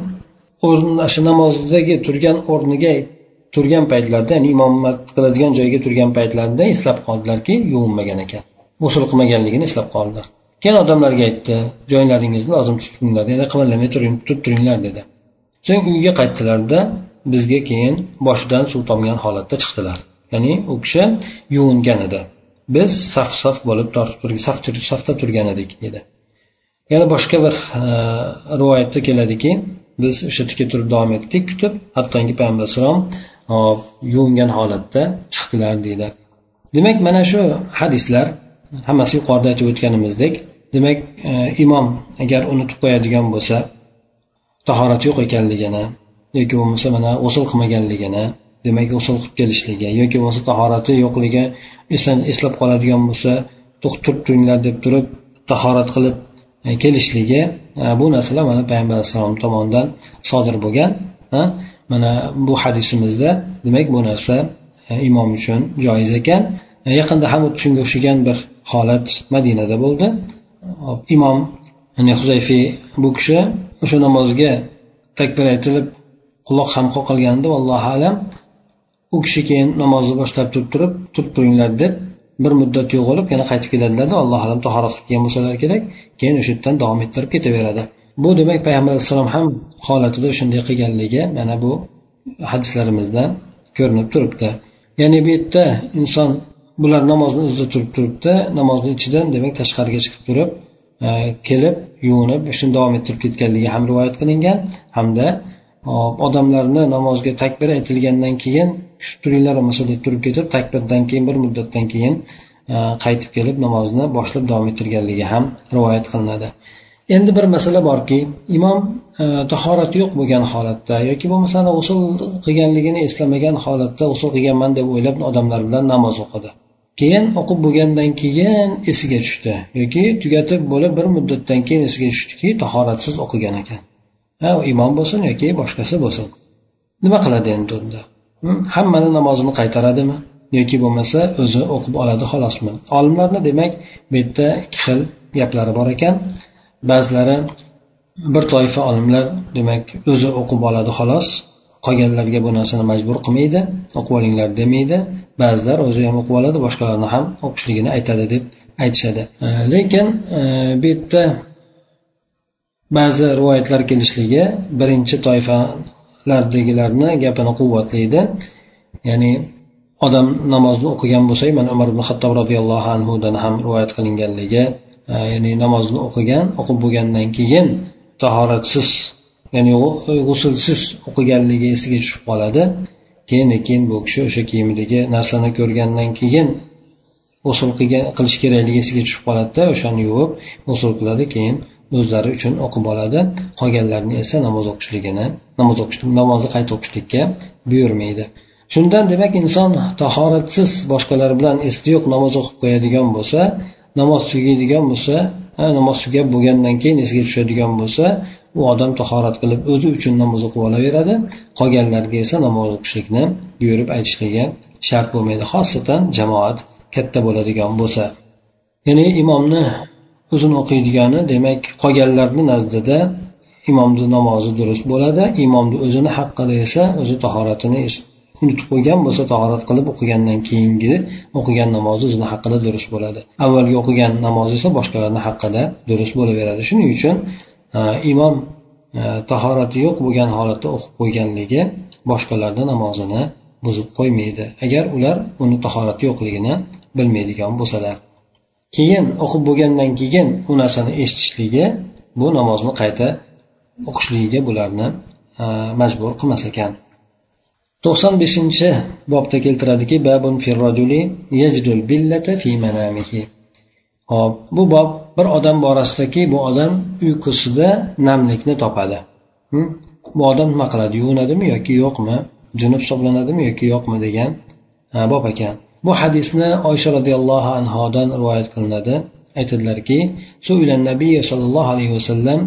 o'rni shu namozdagi turgan o'rniga turgan paytlarida ya'ni imomat qiladigan joyga turgan paytlarida eslab qoldilarki yuvinmagan ekan. G'usul qilmaganligini eslab qoldilar. Keyin odamlarga aytdi joylaringizni lozim tutinglar yana qimirlamay turing turib turinglar dedi. So'ng uyga qaytdilarda bizga keyin boshidan suv tomgan holatda chiqdilar. Ya'ni u kishi yuvingan edi. Biz saf saf bo'lib safda turgan edik dedi. Yana boshqa bir e, rivoyatda keladiki biz o'sha tikka turib davom etdik kutib hattoki payg'ambar alayhissalom yuvingan holatda chiqdilar deydi demak mana shu hadislar hammasi yuqorida aytib o'tganimizdek demak e, imom agar unutib qo'yadigan bo'lsa tahorati yo'q ekanligini yoki bo'lmasa mana g'usul qilmaganligini demak g'usul qilib kelishligi yoki bo'lmasa tahorati yo'qligi eslab qoladigan bo'lsa turib turinglar deb turib tahorat qilib e, kelishligi e, bu narsalar mana payg'ambar alayhissalom tomonidan sodir bo'lgan e, mana bu hadisimizda demak bu narsa imom uchun joiz ekan. Yaqinda ham shunga o'xshagan bir holat madinada bo'ldi. Imom ya'ni huzayfiy bu kishi o'sha namozga takbir aytilib alloh ham qoqilganda allohu alam. U kishi keyin namozni boshlab turib turib turib turinglar deb bir muddat yo'qolib yana qaytib keladilarda alloh alam tahorat qilib kelgan bo'lsalar kerak keyin o'sha yerdan davom ettirib ketaveradi. Bu demak payg'ambar alayhissalom ham holatida shunday qilganligi mana bu hadislarimizda ko'rinib turibdi. Ya'ni bu yerda inson bular namozni o'zida turib turibdi namozni ichidan demak tashqariga chiqib turib e, kelib yuvinib shuni davom ettirib ketganligi ham rivoyat qilingan hamda odamlarni namozga takbir aytilgandan keyin kutib turinglar bo'lmasa deb turib ketib takbirdan keyin bir muddatdan keyin qaytib kelib namozni boshlab davom ettirganligi ham rivoyat qilinadi. Endi bir masala borki imom tahorati yo'q bo'lgan holatda yoki bo'lmasa g'usul qilganligini eslamagan holatda g'usul qilganman deb o'ylab odamlar bilan namoz o'qidi. Keyin o'qib bo'lgandan keyin esiga tushdi yoki tugatib bo'lib bir muddatdan keyin esiga tushdiki tahoratsiz o'qigan ekan. Ha imom bo'lsin yoki boshqasi bo'lsin. Nima qiladi endi unda? Hammani namozini qaytaradimi? Yoki bo'lmasa o'zi o'qib oladi xolosmi olimlarni demak bu yerda ikki xil gaplari bor ekan. Ba'zilari bir toifa olimlar demak o'zi o'qib oladi xolos. Qolganlarga bu narsani majbur qilmaydi o'qib olinglar demaydi. Ba'zilar o'zi ham o'qib oladi boshqalarni ham o'qishligini aytadi deb aytishadi. Lekin e, bu yerda ba'zi rivoyatlar kelishligi birinchi toifalardagilarni gapini quvvatlaydi. Ya'ni odam namozni o'qigan bo'lsa mana umar ibn hattob roziyallohu anhudan ham rivoyat qilinganligi e, ya'ni namozni o'qigan o'qib bo'lgandan keyin tahoratsiz ya'ni g'usulsiz o'qiganligi esiga tushib qoladi. Keyin keyin bu kishi o'sha kiyimidagi narsani ko'rgandan keyin g'usul qilish kerakligi esiga tushib qoladida o'shani yuvib g'usul qiladi. Keyin o'zlari uchun o'qib oladi. Qolganlarni esa namoz o'qishligini namoz o'qish namozni qayta o'qishlikka buyurmaydi. Shundan demak inson tahoratsiz boshqalar bilan esi yo'q namoz o'qib qo'yadigan bo'lsa namoz tugaydigan bo'lsa namoz tugab bo'lgandan keyin esiga tushadigan bo'lsa u odam tahorat qilib o'zi uchun namoz o'qib olaveradi. Qolganlarga esa namoz o'qishlikni buyurib aytishligi shart bo'lmaydi xosatan jamoat katta bo'ladigan bo'lsa. Ya'ni imomni uzun o'qiydigani demak qolganlarni nazdida imomni namozi durust bo'ladi imomni o'zini haqqida esa o'zi tahoratini unutib qo'ygan bo'lsa tahorat qilib o'qigandan keyingi o'qigan namozi o'zini haqqida durust bo'ladi. Avvalgi o'qigan namozi esa boshqalarni haqqida durust bo'laveradi. Shuning uchun e, imom e, tahorati yo'q bo'lgan holatda o'qib qo'yganligi boshqalarni namozini buzib qo'ymaydi. Agar ular uni tahorati yo'qligini bilmaydigan bo'lsalar. Keyin o'qib bo'lgandan keyin u narsani eshitishligi bu namozni qayta o'qishligiga bularni e, majbur qilmas ekan. To'qson beshinchi bobda keltiradiki babun hop bu bob bir odam borasidaki bu odam uyqusida namlikni topadi. Bu odam nima qiladi? Yuvinadimi yoki yo'qmi? Junub hisoblanadimi yoki yo'qmi degan e, bob ekan. Bu hadisni oysha roziyallohu anhodan rivoyat qilinadi. Aytadilarki nabiy sollallohu alayhi vasallam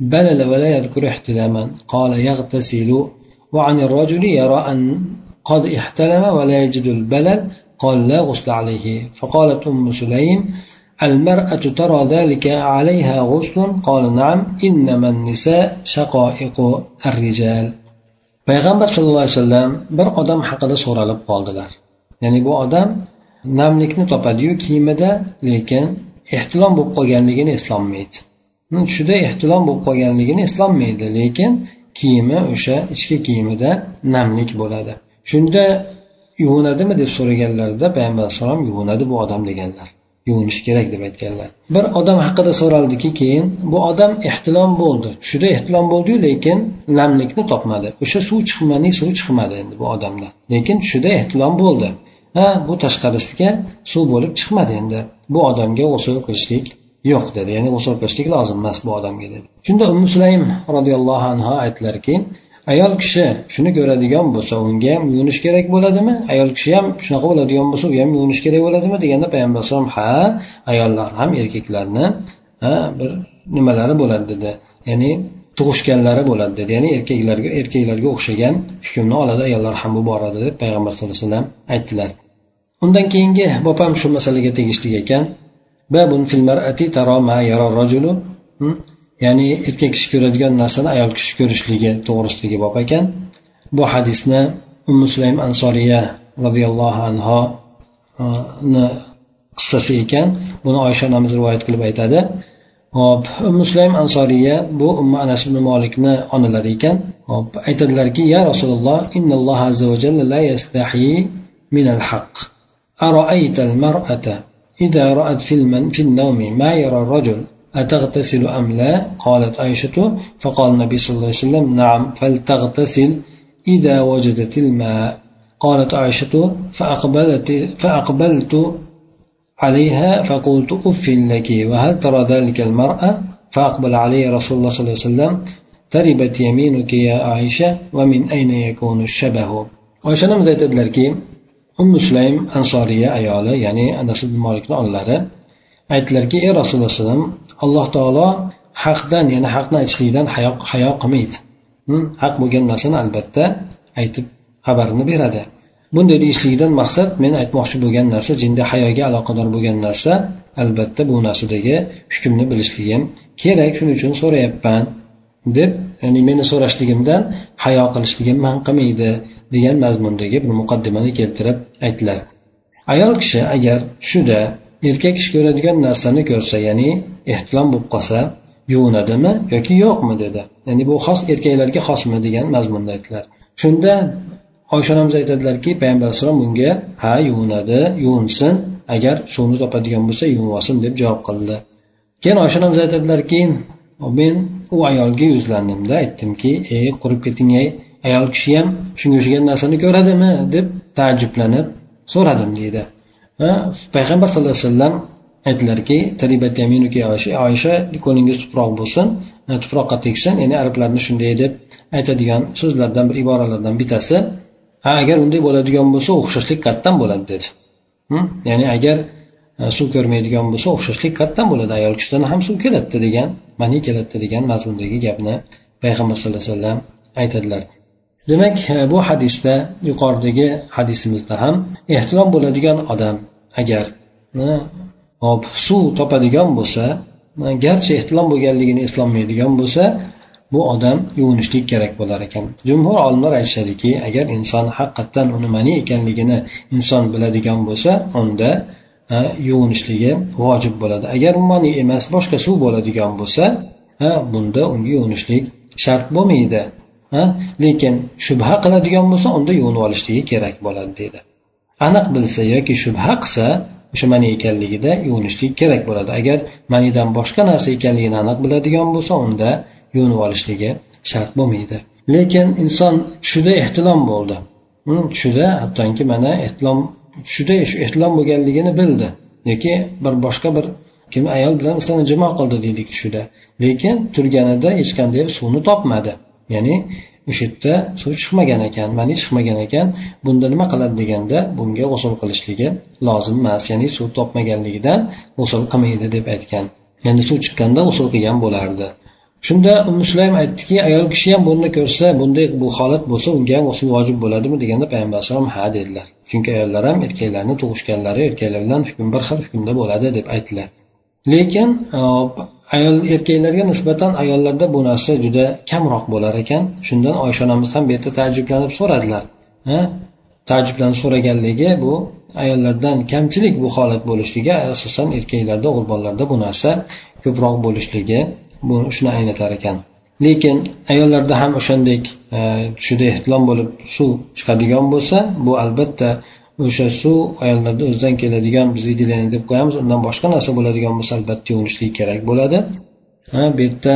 بلل ولا يذكر احتلاما قال يغتسل وعن الرجل يرى أن قد احتلم ولا يجد البلل قال لا غسل عليه فقالت أم سليم المرأة ترى ذلك عليها غسل قال نعم إنما النساء شقائق الرجال payg'ambar sallallohu alayhi vasallam bir odam haqida so'ralib qoldilar. Ya'ni bu odam namlikni topadiyu kiyimida lekin ehtilom bo'lib qolganligini eslolmaydi. Tushida ehtilom bo'lib qolganligini eslolmaydi lekin kiyimi o'sha ichki kiyimida namlik bo'ladi. Shunda yuvinadimi deb so'raganlarida payg'ambar alayhissalom yuvinadi bu odam deganlar. Yuvinishi kerak deb aytganlar. Bir odam haqida so'raldiki keyin bu odam ehtilom bo'ldi tushida ehtilom bo'ldiyu lekin namlikni topmadi. O'sha suv chiqmani suv chiqmadi endi bu odamdan lekin tushida ehtilom bo'ldi. Ha bu tashqarisiga suv bo'lib chiqmadi endi. Bu odamga g'usul qilishlik yo'q dedi. Ya'ni g'usul qilishlik lozim emas bu odamga dedi. Shunda ummu sulaym roziyallohu anhu aytdilarki ayol kishi shuni ko'radigan bo'lsa unga ham yuvinish kerak bo'ladimi? Ayol kishi ham shunaqa bo'ladigan bo'lsa u ham yuvinish kerak bo'ladimi? Deganda payg'ambar alayhisalom ha ayollar ham erkaklarni ha bir nimalari bo'ladi dedi. Ya'ni tug'ishganlari bo'ladi dedi. Ya'ni erkaklarga erkaklarga o'xshagan hukmni oladi ayollar ham bu borada deb payg'ambar sallallohu alayhi vasallam aytdilar. Undan keyingi bob ham shu masalaga tegishli ekan. Babun fil mar'ati taro ma yara rajulu. ya'ni erkak kishi ko'radigan narsani ayol kishi ko'rishligi to'g'risidagi bob ekan bu hadisni ummu sulaym ansoriya roziyallohu anhoni qissasi ekan buni oysha onamiz rivoyat qilib aytadi hop ummu sulaym ansoriya bu umma anas ibn molikni onalari ekan hop aytadilarki ya rasululloh innalloh azza va jalla la yastahi min al haq أرأيت المرأة إذا رأت في, المن في النوم ما يرى الرجل أتغتسل أم لا؟ قالت عائشة. فقال النبي صلى الله عليه وسلم نعم فلتغتسل إذا وجدت الماء. قالت عائشة فأقبلت, فأقبلت عليها فقلت أف لك وهل ترى ذلك المرأة؟ فأقبل عليه رسول الله صلى الله عليه وسلم. تربت يمينك يا عائشة ومن أين يكون الشبه؟ oysha onamiz aytadilarki ummu sulaym ansoriya ayoli ya'ni anas ibn molikni onalari aytdilarki ey rasululloh alayhivasallam alloh taolo haqdan ya'ni haqni aytishlikdan hayo hayo qilmaydi. Haq bo'lgan narsani albatta aytib xabarini beradi. Bunday deyishlikdan maqsad men aytmoqchi bo'lgan narsa jinda hayoga aloqador bo'lgan narsa albatta bu narsadagi hukmni bilishligim kerak shuning uchun so'rayapman deb ya'ni meni so'rashligimdan hayo qilishligim man qilmaydi degan mazmundagi bir muqaddimani keltirib aytdilar. Ayol kishi agar tushida erkak kishi ko'radigan narsani ko'rsa ya'ni ehtilom bo'lib qolsa yuvinadimi yoki yo'qmi dedi. Ya'ni bu xos erkaklarga xosmi degan mazmunda aytdilar. Shunda oysha onamiz aytadilarki payg'ambar alayhissalom bunga ha yuvinadi yuvinsin agar suvni topadigan bo'lsa yuvinib olsin deb javob qildi. Keyin oysha onamiz aytadilarki men u ayolga yuzlandimda aytdimki ey qurib keting ey ayol kishi ham shunga o'xshagan narsani ko'radimi? deb taajjublanib so'radim deydi. Payg'ambar sallallohu alayhi vasallam aytdilarki oysha qo'lingiz tuproq bo'lsin e, tuproqqa tegsin. Ya'ni arablarni shunday deb aytadigan so'zlardan bir iboralardan bittasi ha agar unday bo'ladigan bo'lsa o'xshashlik qayerdan bo'ladi dedi. Ya'ni agar e, suv ko'rmaydigan bo'lsa o'xshashlik qayerdan bo'ladi. Ayol kishidan ham suv keladida degan mani keladida degan mazmundagi gapni payg'ambar sallallohu alayhi vasallam aytadilar. Demak e, bu hadisda yuqoridagi hadisimizda ham ehtilom bo'ladigan odam agar hm, hop suv topadigan bo'lsa hm, garchi ehtilom bo'lganligini eslolmaydigan bo'lsa bu odam yuvinishlik kerak bo'lar ekan. Jumhur olimlar aytishadiki agar inson haqiqatdan uni mani ekanligini inson biladigan bo'lsa unda hm, yuvinishligi vojib bo'ladi. Agar mani emas boshqa suv bo'ladigan bo'lsa bunda unga yuvinishlik shart bo'lmaydi. Lekin shubha qiladigan bo'lsa unda yuvinib olishligi kerak bo'ladi deydi. Aniq bilsa yoki shubha qilsa o'sha mani ekanligida yuvinishlik kerak bo'ladi. Agar manidan boshqa narsa ekanligini aniq biladigan bo'lsa unda yuvinib olishligi shart bo'lmaydi. Lekin inson tushida ehtilom bo'ldi. Tushida hattoki mana ehtilom tushida ehtilom bo'lganligini bildi. Yoki bir boshqa bir kim ayol bilan masalan jimo qildi deylik tushida. Lekin turganida hech qanday suvni topmadi. Ya'ni o'sha yerda suv chiqmagan ekan mani chiqmagan ekan bunda nima qiladi deganda bunga g'usul qilishligi lozim emas. Ya'ni suv topmaganligidan g'usul qilmaydi deb aytgan. Ya'ni suv chiqqanda g'usul qilgan bo'lardi. Shunda musulaym aytdiki ayol kishi ham buni ko'rsa bunday bu holat bo'lsa unga ham g'usul vojib bo'ladimi? deganda payg'ambar alayhisalom ha dedilar. Chunki ayollar ham erkaklarni tug'ishganlari erkaklar bilan hukm bir xil hukmda bo'ladi deb aytdilar. Lekin ayol erkaklarga nisbatan ayollarda bu narsa juda kamroq bo'lar ekan. Shundan oysha onamiz ham bu yerda taajjublanib so'radilar. Taajjublanib so'raganligi bu ayollardan kamchilik bu holat bo'lishligi asosan erkaklarda o'g'il bolalarda bu narsa ko'proq bo'lishligi bu shuni anglatar ekan. Lekin ayollarda ham o'shandek e, tushida ehtilom bo'lib suv chiqadigan bo'lsa bu albatta o'sha suv ayollarda o'zidan keladigan biz выделение deb qo'yamiz. Undan boshqa narsa bo'ladigan bo'lsa albatta yuvinishlik kerak bo'ladi. Ha bu yerda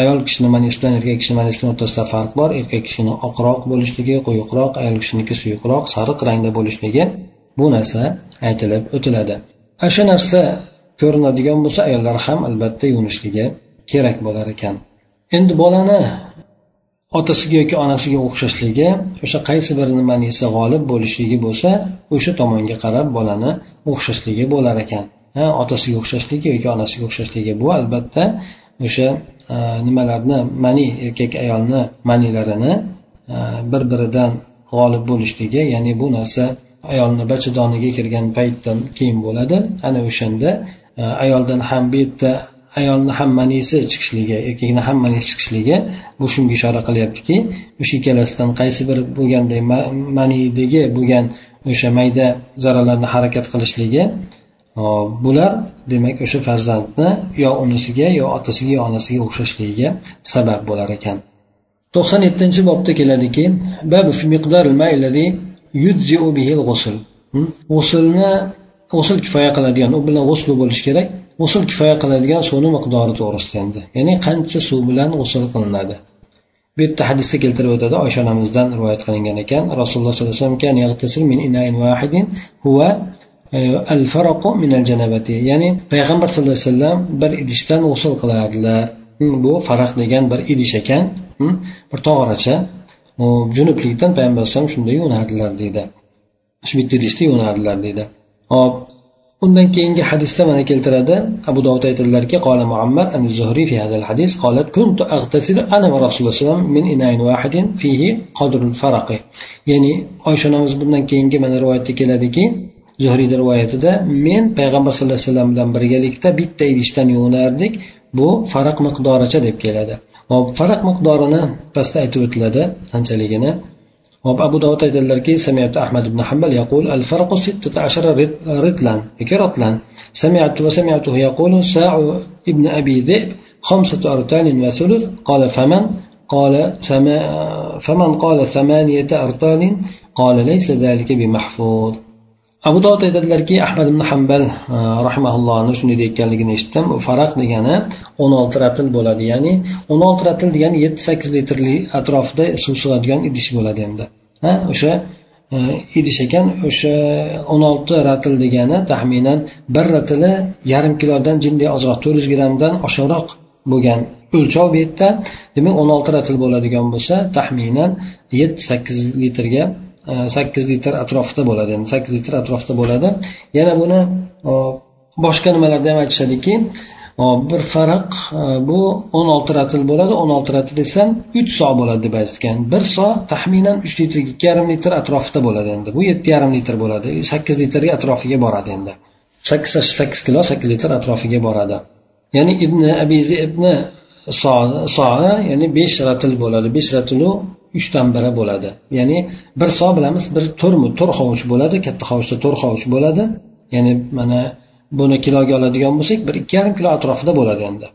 ayol kishini manisi bilan erkak kishini manisini o'rtasida farq bor. Erkak kishini oqroq bo'lishligi quyuqroq ayol kishiniki suyuqroq sariq rangda bo'lishligi bu narsa aytilib o'tiladi. Ana shu narsa ko'rinadigan bo'lsa ayollar ham albatta yuvinishligi kerak bo'lar ekan. Endi bolani otasiga yoki onasiga o'xshashligi o'sha qaysi birini manisi g'olib bo'lishligi bo'lsa o'sha tomonga qarab bolani o'xshashligi bo'lar ekan. Ha otasiga o'xshashligi yoki onasiga o'xshashligi bu albatta o'sha e, nimalarni mani erkak ayolni manilarini e, bir biridan g'olib bo'lishligi ya'ni bu narsa ayolni bachadoniga kirgan paytdan keyin bo'ladi. Ana o'shanda e, ayoldan ham bu yerda ayolni ham manisi chiqishligi erkakni ham manisi chiqishligi bu shunga ishora qilyaptiki o'sha ikkalasidan qaysi bir bo'lganday manidagi bo'lgan o'sha mayda zarralarni harakat qilishligi bular demak o'sha farzandni yo unisiga yo otasiga yo onasiga o'xshashligiga sabab bo'lar ekan. To'qson yettinchi bobda keladiki g'usulni g'usul kifoya qiladigan u bilan g'uslu bo'lishi kerak. G'usul kifoya qiladigan suvni miqdori to'g'risida endi. Ya'ni qancha suv bilan g'usul qilinadi? Bu yerda hadisda keltirib o'tadi. Oysha onamizdan rivoyat qilingan ekan. Rasululloh sollallohu alayhi vasallam e, ya'ni payg'ambar sallallohu alayhi vasallam bir idishdan g'usul qilardilar. Hmm, bu faraq degan bir idish ekan. Hmm, bir tog'oracha. Junublikdan payg'ambar alayhisalom shunday yuvinardilar deydi. Shu bitta idishda yuvinardilar deydi. Hop undan keyingi hadisda mana keltiradi. Abu dovud aytadilarki qola muammar an zuhriy fi hadal hadis qolat kuntu aghtasilu ana va rasululloh min inayn wahidin fihi qadrul faraqi. Ya'ni oysha onamiz bundan keyingi mana rivoyatda keladiki zuhriyda rivoyatida men payg'ambar sallallohu alayhi vasallam bilan birgalikda bitta idishdan yuvinardik. Bu faraq miqdoricha deb keladi. Hop faraq miqdorini pastda aytib o'tiladi qanchaligini abu dovud aytadilarki سمعت أحمد بن حنبل يقول الفرق ستة عشر رتلا رطلا سمعت وسمعته يقول ساع ابن أبي ذئب خمسة أرتال وثلث قال فمن؟ قال فمن قال ثمانية أرتال قال ليس ذلك بمحفوظ. Abu dovud aytadilarki ahmad ibn hambal e, rahimaullohni shunday deyotganligini eshitdim. Faraq degani o'n olti ratil bo'ladi ya'ni o'n olti ratil degani yetti sakkiz litrli atrofida suv sig'adigan idish bo'ladi endi. Ha o'sha e, idish ekan o'sha o'n olti ratil degani taxminan bir ratili yarim kilodan jinday ozroq to'rt yuz grammdan oshiqroq bo'lgan o'lchov bu yerda. Demak o'n olti ratil bo'ladigan bo'lsa taxminan yetti sakkiz litrga E, sakkiz litr atrofida bo'ladi endi sakkiz litr atrofida bo'ladi. Yana buni e, boshqa nimalarda ham aytishadiki e, bir farq bu o'n olti ratil bo'ladi o'n olti ratil esa uch so bo'ladi deb aytgan. Bir so taxminan uch litr ikki yarim litr atrofida bo'ladi endi. Bu yetti yarim litr bo'ladi sakkiz litrga atrofiga boradi endi. Sakkiz sakkiz kilo sakkiz litr atrofiga boradi. Ya'ni ibn abizi ibn so ya'ni besh ratil bo'ladi. Besh ratilu uchdan biri bo'ladi. Ya'ni bir so bilamiz bir to'rmi to'rt hovuch bo'ladi katta hovuchda to'rt hovuch bo'ladi. Ya'ni mana buni kiloga oladigan bo'lsak bir ikki yarim kilo atrofida bo'ladi endi.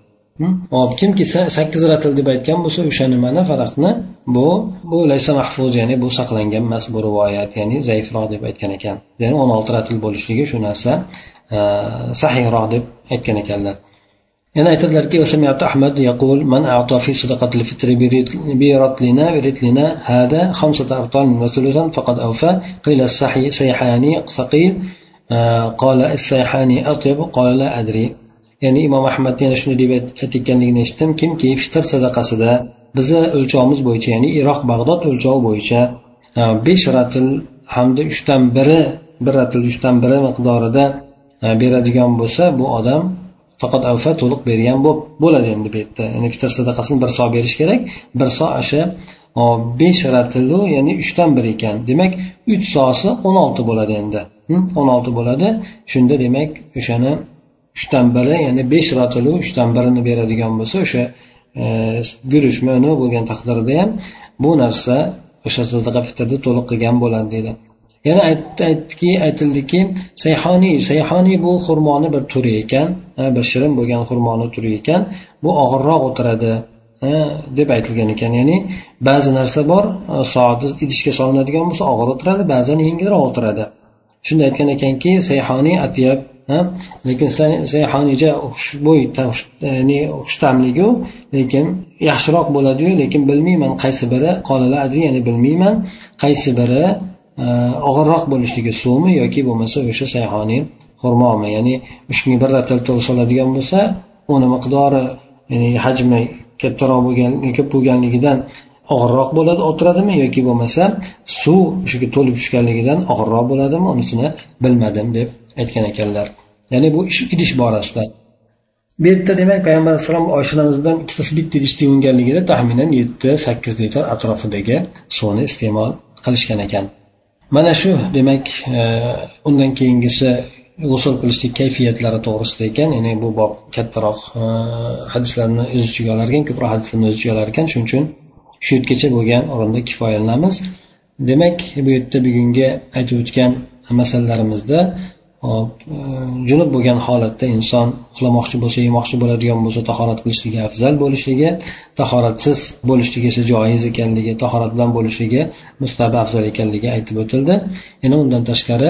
Hop kimki sakkiz ratil deb aytgan bo'lsa o'sha nimani faraqni bu bu laysa mahfuz ya'ni bu saqlangan emas bu rivoyat ya'ni zaifroq deb aytgan ekan. Ya'ni o'n olti ratil bo'lishligi shu narsa e, sahiyroq deb aytgan ekanlar. yana aytadilarki أحمد يقول من أعطى في صدقة الفطر برطلنا برطلنا هذا خمسة أرطال وثلثا فقد أوفى قيل الصحي سيحاني ثقيل قال السيحاني أطيب قال لا أدري ya'ni imom ahmad yana shuni deb aytayotganligini eshitdim kimki fitr sadaqasida bizni o'lchovimiz bo'yicha ya'ni iroq bag'dod o'lchovi bo'yicha besh ratil hamda uchdan biri bir ratil uchdan biri miqdorida beradigan bo'lsa bu odam faqat avfa to'liq bergan bo'ladi endi bu yerda. Ya'ni fitr sadaqasini bir so berish kerak. Bir so o'sha besh ratilu ya'ni uchdan bir ekan. Demak uch sosi o'n olti bo'ladi endi. O'n olti bo'ladi. Shunda demak o'shani uchdan biri ya'ni besh rotilu uchdan birini beradigan bo'lsa o'sha e, guruchmi nima bo'lgan taqdirda ham bu narsa o'sha sadaqa fitrni to'liq qilgan bo'ladi deydi. Yana aytdiki aytildiki sayhoniy sayhoniy bu xurmoni bir turi ekan bir shirin bo'lgan xurmoni turi ekan bu og'irroq o'tiradi deb aytilgan ekan. Ya'ni ba'zi narsa bor soatni idishga solinadigan bo'lsa og'ir o'tiradi ba'zan yengilroq o'tiradi. Shunda aytgan ekanki sayhoniy atyab lekin sayhoniyja xushbo'y ya'ni xushtamligu lekin yaxshiroq bo'ladiyu lekin bilmayman qaysi biri qolala adri ya'ni bilmayman qaysi biri og'irroq bo'lishligi suvmi yoki bo'lmasa o'sha sayhoniy xurmomi ya'ni shunga bir ratal to'lsoladigan bo'lsa uni miqdori ya'ni hajmi kattaroq bo'lgan ko'p bo'lganligidan og'irroq bo'ladi o'tiradimi? Yoki bo'lmasa suv o'shaga to'lib tushganligidan og'irroq bo'ladimi? Unisini bilmadim deb aytgan ekanlar. Ya'ni bu ish idish borasida. Bu yerda demak payg'ambar alayhissalom oyshalarimiz bilan ikkitasi bitta idishda yuvinganligida taxminan yetti sakkiz litr atrofidagi suvni iste'mol qilishgan ekan. Mana shu demak e, undan keyingisi g'usul qilishlik kayfiyatlari to'g'risida ekan. Ya'ni bu bob kattaroq e, hadislarni o'z ichiga olar ekan ko'proq hadislarni o'z ichiga olar ekan shuning uchun shu yergacha bo'lgan o'rinda kifoyalanamiz. Demak bu yerda bugungi aytib o'tgan masalalarimizda hop e, junub bo'lgan holatda inson uxlamoqchi bo'lsa yemoqchi bo'ladigan bo'lsa tahorat qilishligi afzal bo'lishligi tahoratsiz bo'lishligi esa joiz ekanligi tahorat bilan bo'lishligi mustabi afzal ekanligi aytib o'tildi. Yana undan tashqari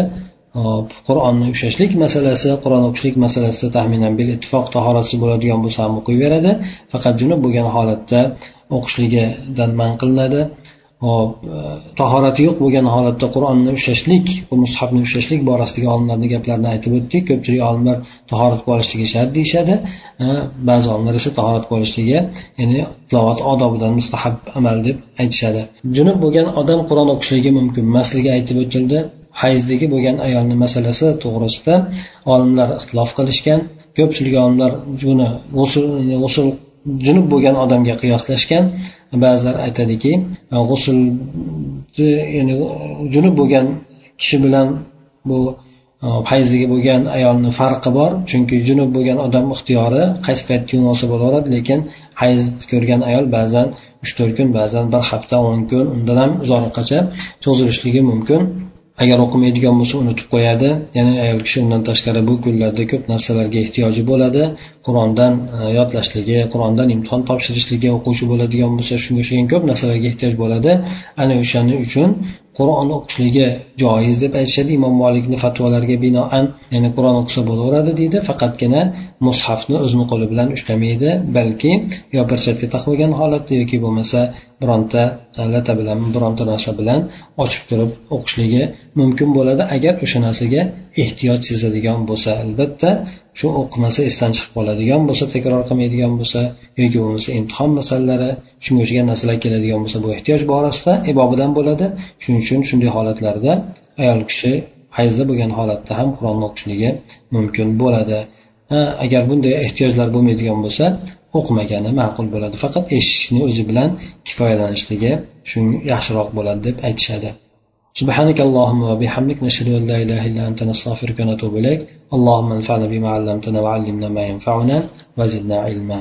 hop qur'onni ushlashlik masalasi qur'on o'qishlik masalasida taxminan bil ittifoq tahoratsiz bo'ladigan bo'lsa ham o'qiyveradi. Faqat junub bo'lgan holatda o'qishligidan man qilinadi. Hop e, tahorati yo'q bo'lgan holatda qur'onni ushlashlik bu mushafni ushlashlik borasidagi olimlarni gaplarini aytib o'tdik. Ko'pchilik olimlar tahorat qilib olishligi shart deyishadi. E, ba'zi olimlar esa tahorat qilib olishligi ya'ni tilovat odobidan mustahab amal deb aytishadi. Junub bo'lgan odam qur'on o'qishligi mumkin emasligi aytib o'tildi. Hayzdagi bo'lgan ayolni masalasi to'g'risida olimlar ixtilof qilishgan. Ko'pchilik olimlar buni g'usul junub bo'lgan odamga qiyoslashgan ba'zilar aytadiki g'usul ya'ni junub bo'lgan kishi bilan bu e, hayzligi bo'lgan ayolni farqi bor. Chunki junub bo'lgan odam ixtiyori qaysi paytda yuvmasa bo'laveradi lekin hayz ko'rgan ayol ba'zan uch to'rt kun ba'zan bir hafta o'n kun undan ham uzoqgacha cho'zilishligi mumkin. Agar o'qimaydigan bo'lsa unutib qo'yadi. Ya'ni ayol kishi undan tashqari bu kunlarda ko'p narsalarga ehtiyoji bo'ladi. Qur'ondan e, yodlashligi qur'ondan imtihon topshirishligi o'quvchi bo'ladigan bo'lsa shunga o'xshagan ko'p narsalarga ehtiyoj bo'ladi. Ana o'shaning uchun qur'on o'qishligi joiz deb aytishadi. Imom molikni fatvolariga binoan ya'ni qur'on o'qisa bo'laveradi deydi. Faqatgina mushafni o'zini qo'li bilan ushlamaydi balki yo bir chetga taqib olgan holatda yoki bo'lmasa bironta lata bilan bironta narsa bilan ochib turib o'qishligi mumkin bo'ladi. Agar o'sha narsaga ehtiyoj sezadigan bo'lsa albatta shu o'qimasa esdan chiqib qoladigan bo'lsa takror qilmaydigan bo'lsa yoki bo'lmasa imtihon masalalari shunga o'xshagan narsalar keladigan bo'lsa bu ehtiyoj borasida ibobidan bo'ladi. Shuning uchun shunday holatlarda ayol kishi hayzda bo'lgan holatda ham qur'onni o'qishligi mumkin bo'ladi. Agar bunday ehtiyojlar bo'lmaydigan bo'lsa o'qimagani ma'qul bo'ladi faqat eshitishni o'zi bilan kifoyalanishligi shu yaxshiroq bo'ladi deb aytishadi سبحانك اللهم وبحمدك نشهد أن لا إله إلا أنت نستغفرك ونتوب إليك اللهم انفعنا بما علمتنا وعلمنا ما ينفعنا وزدنا علما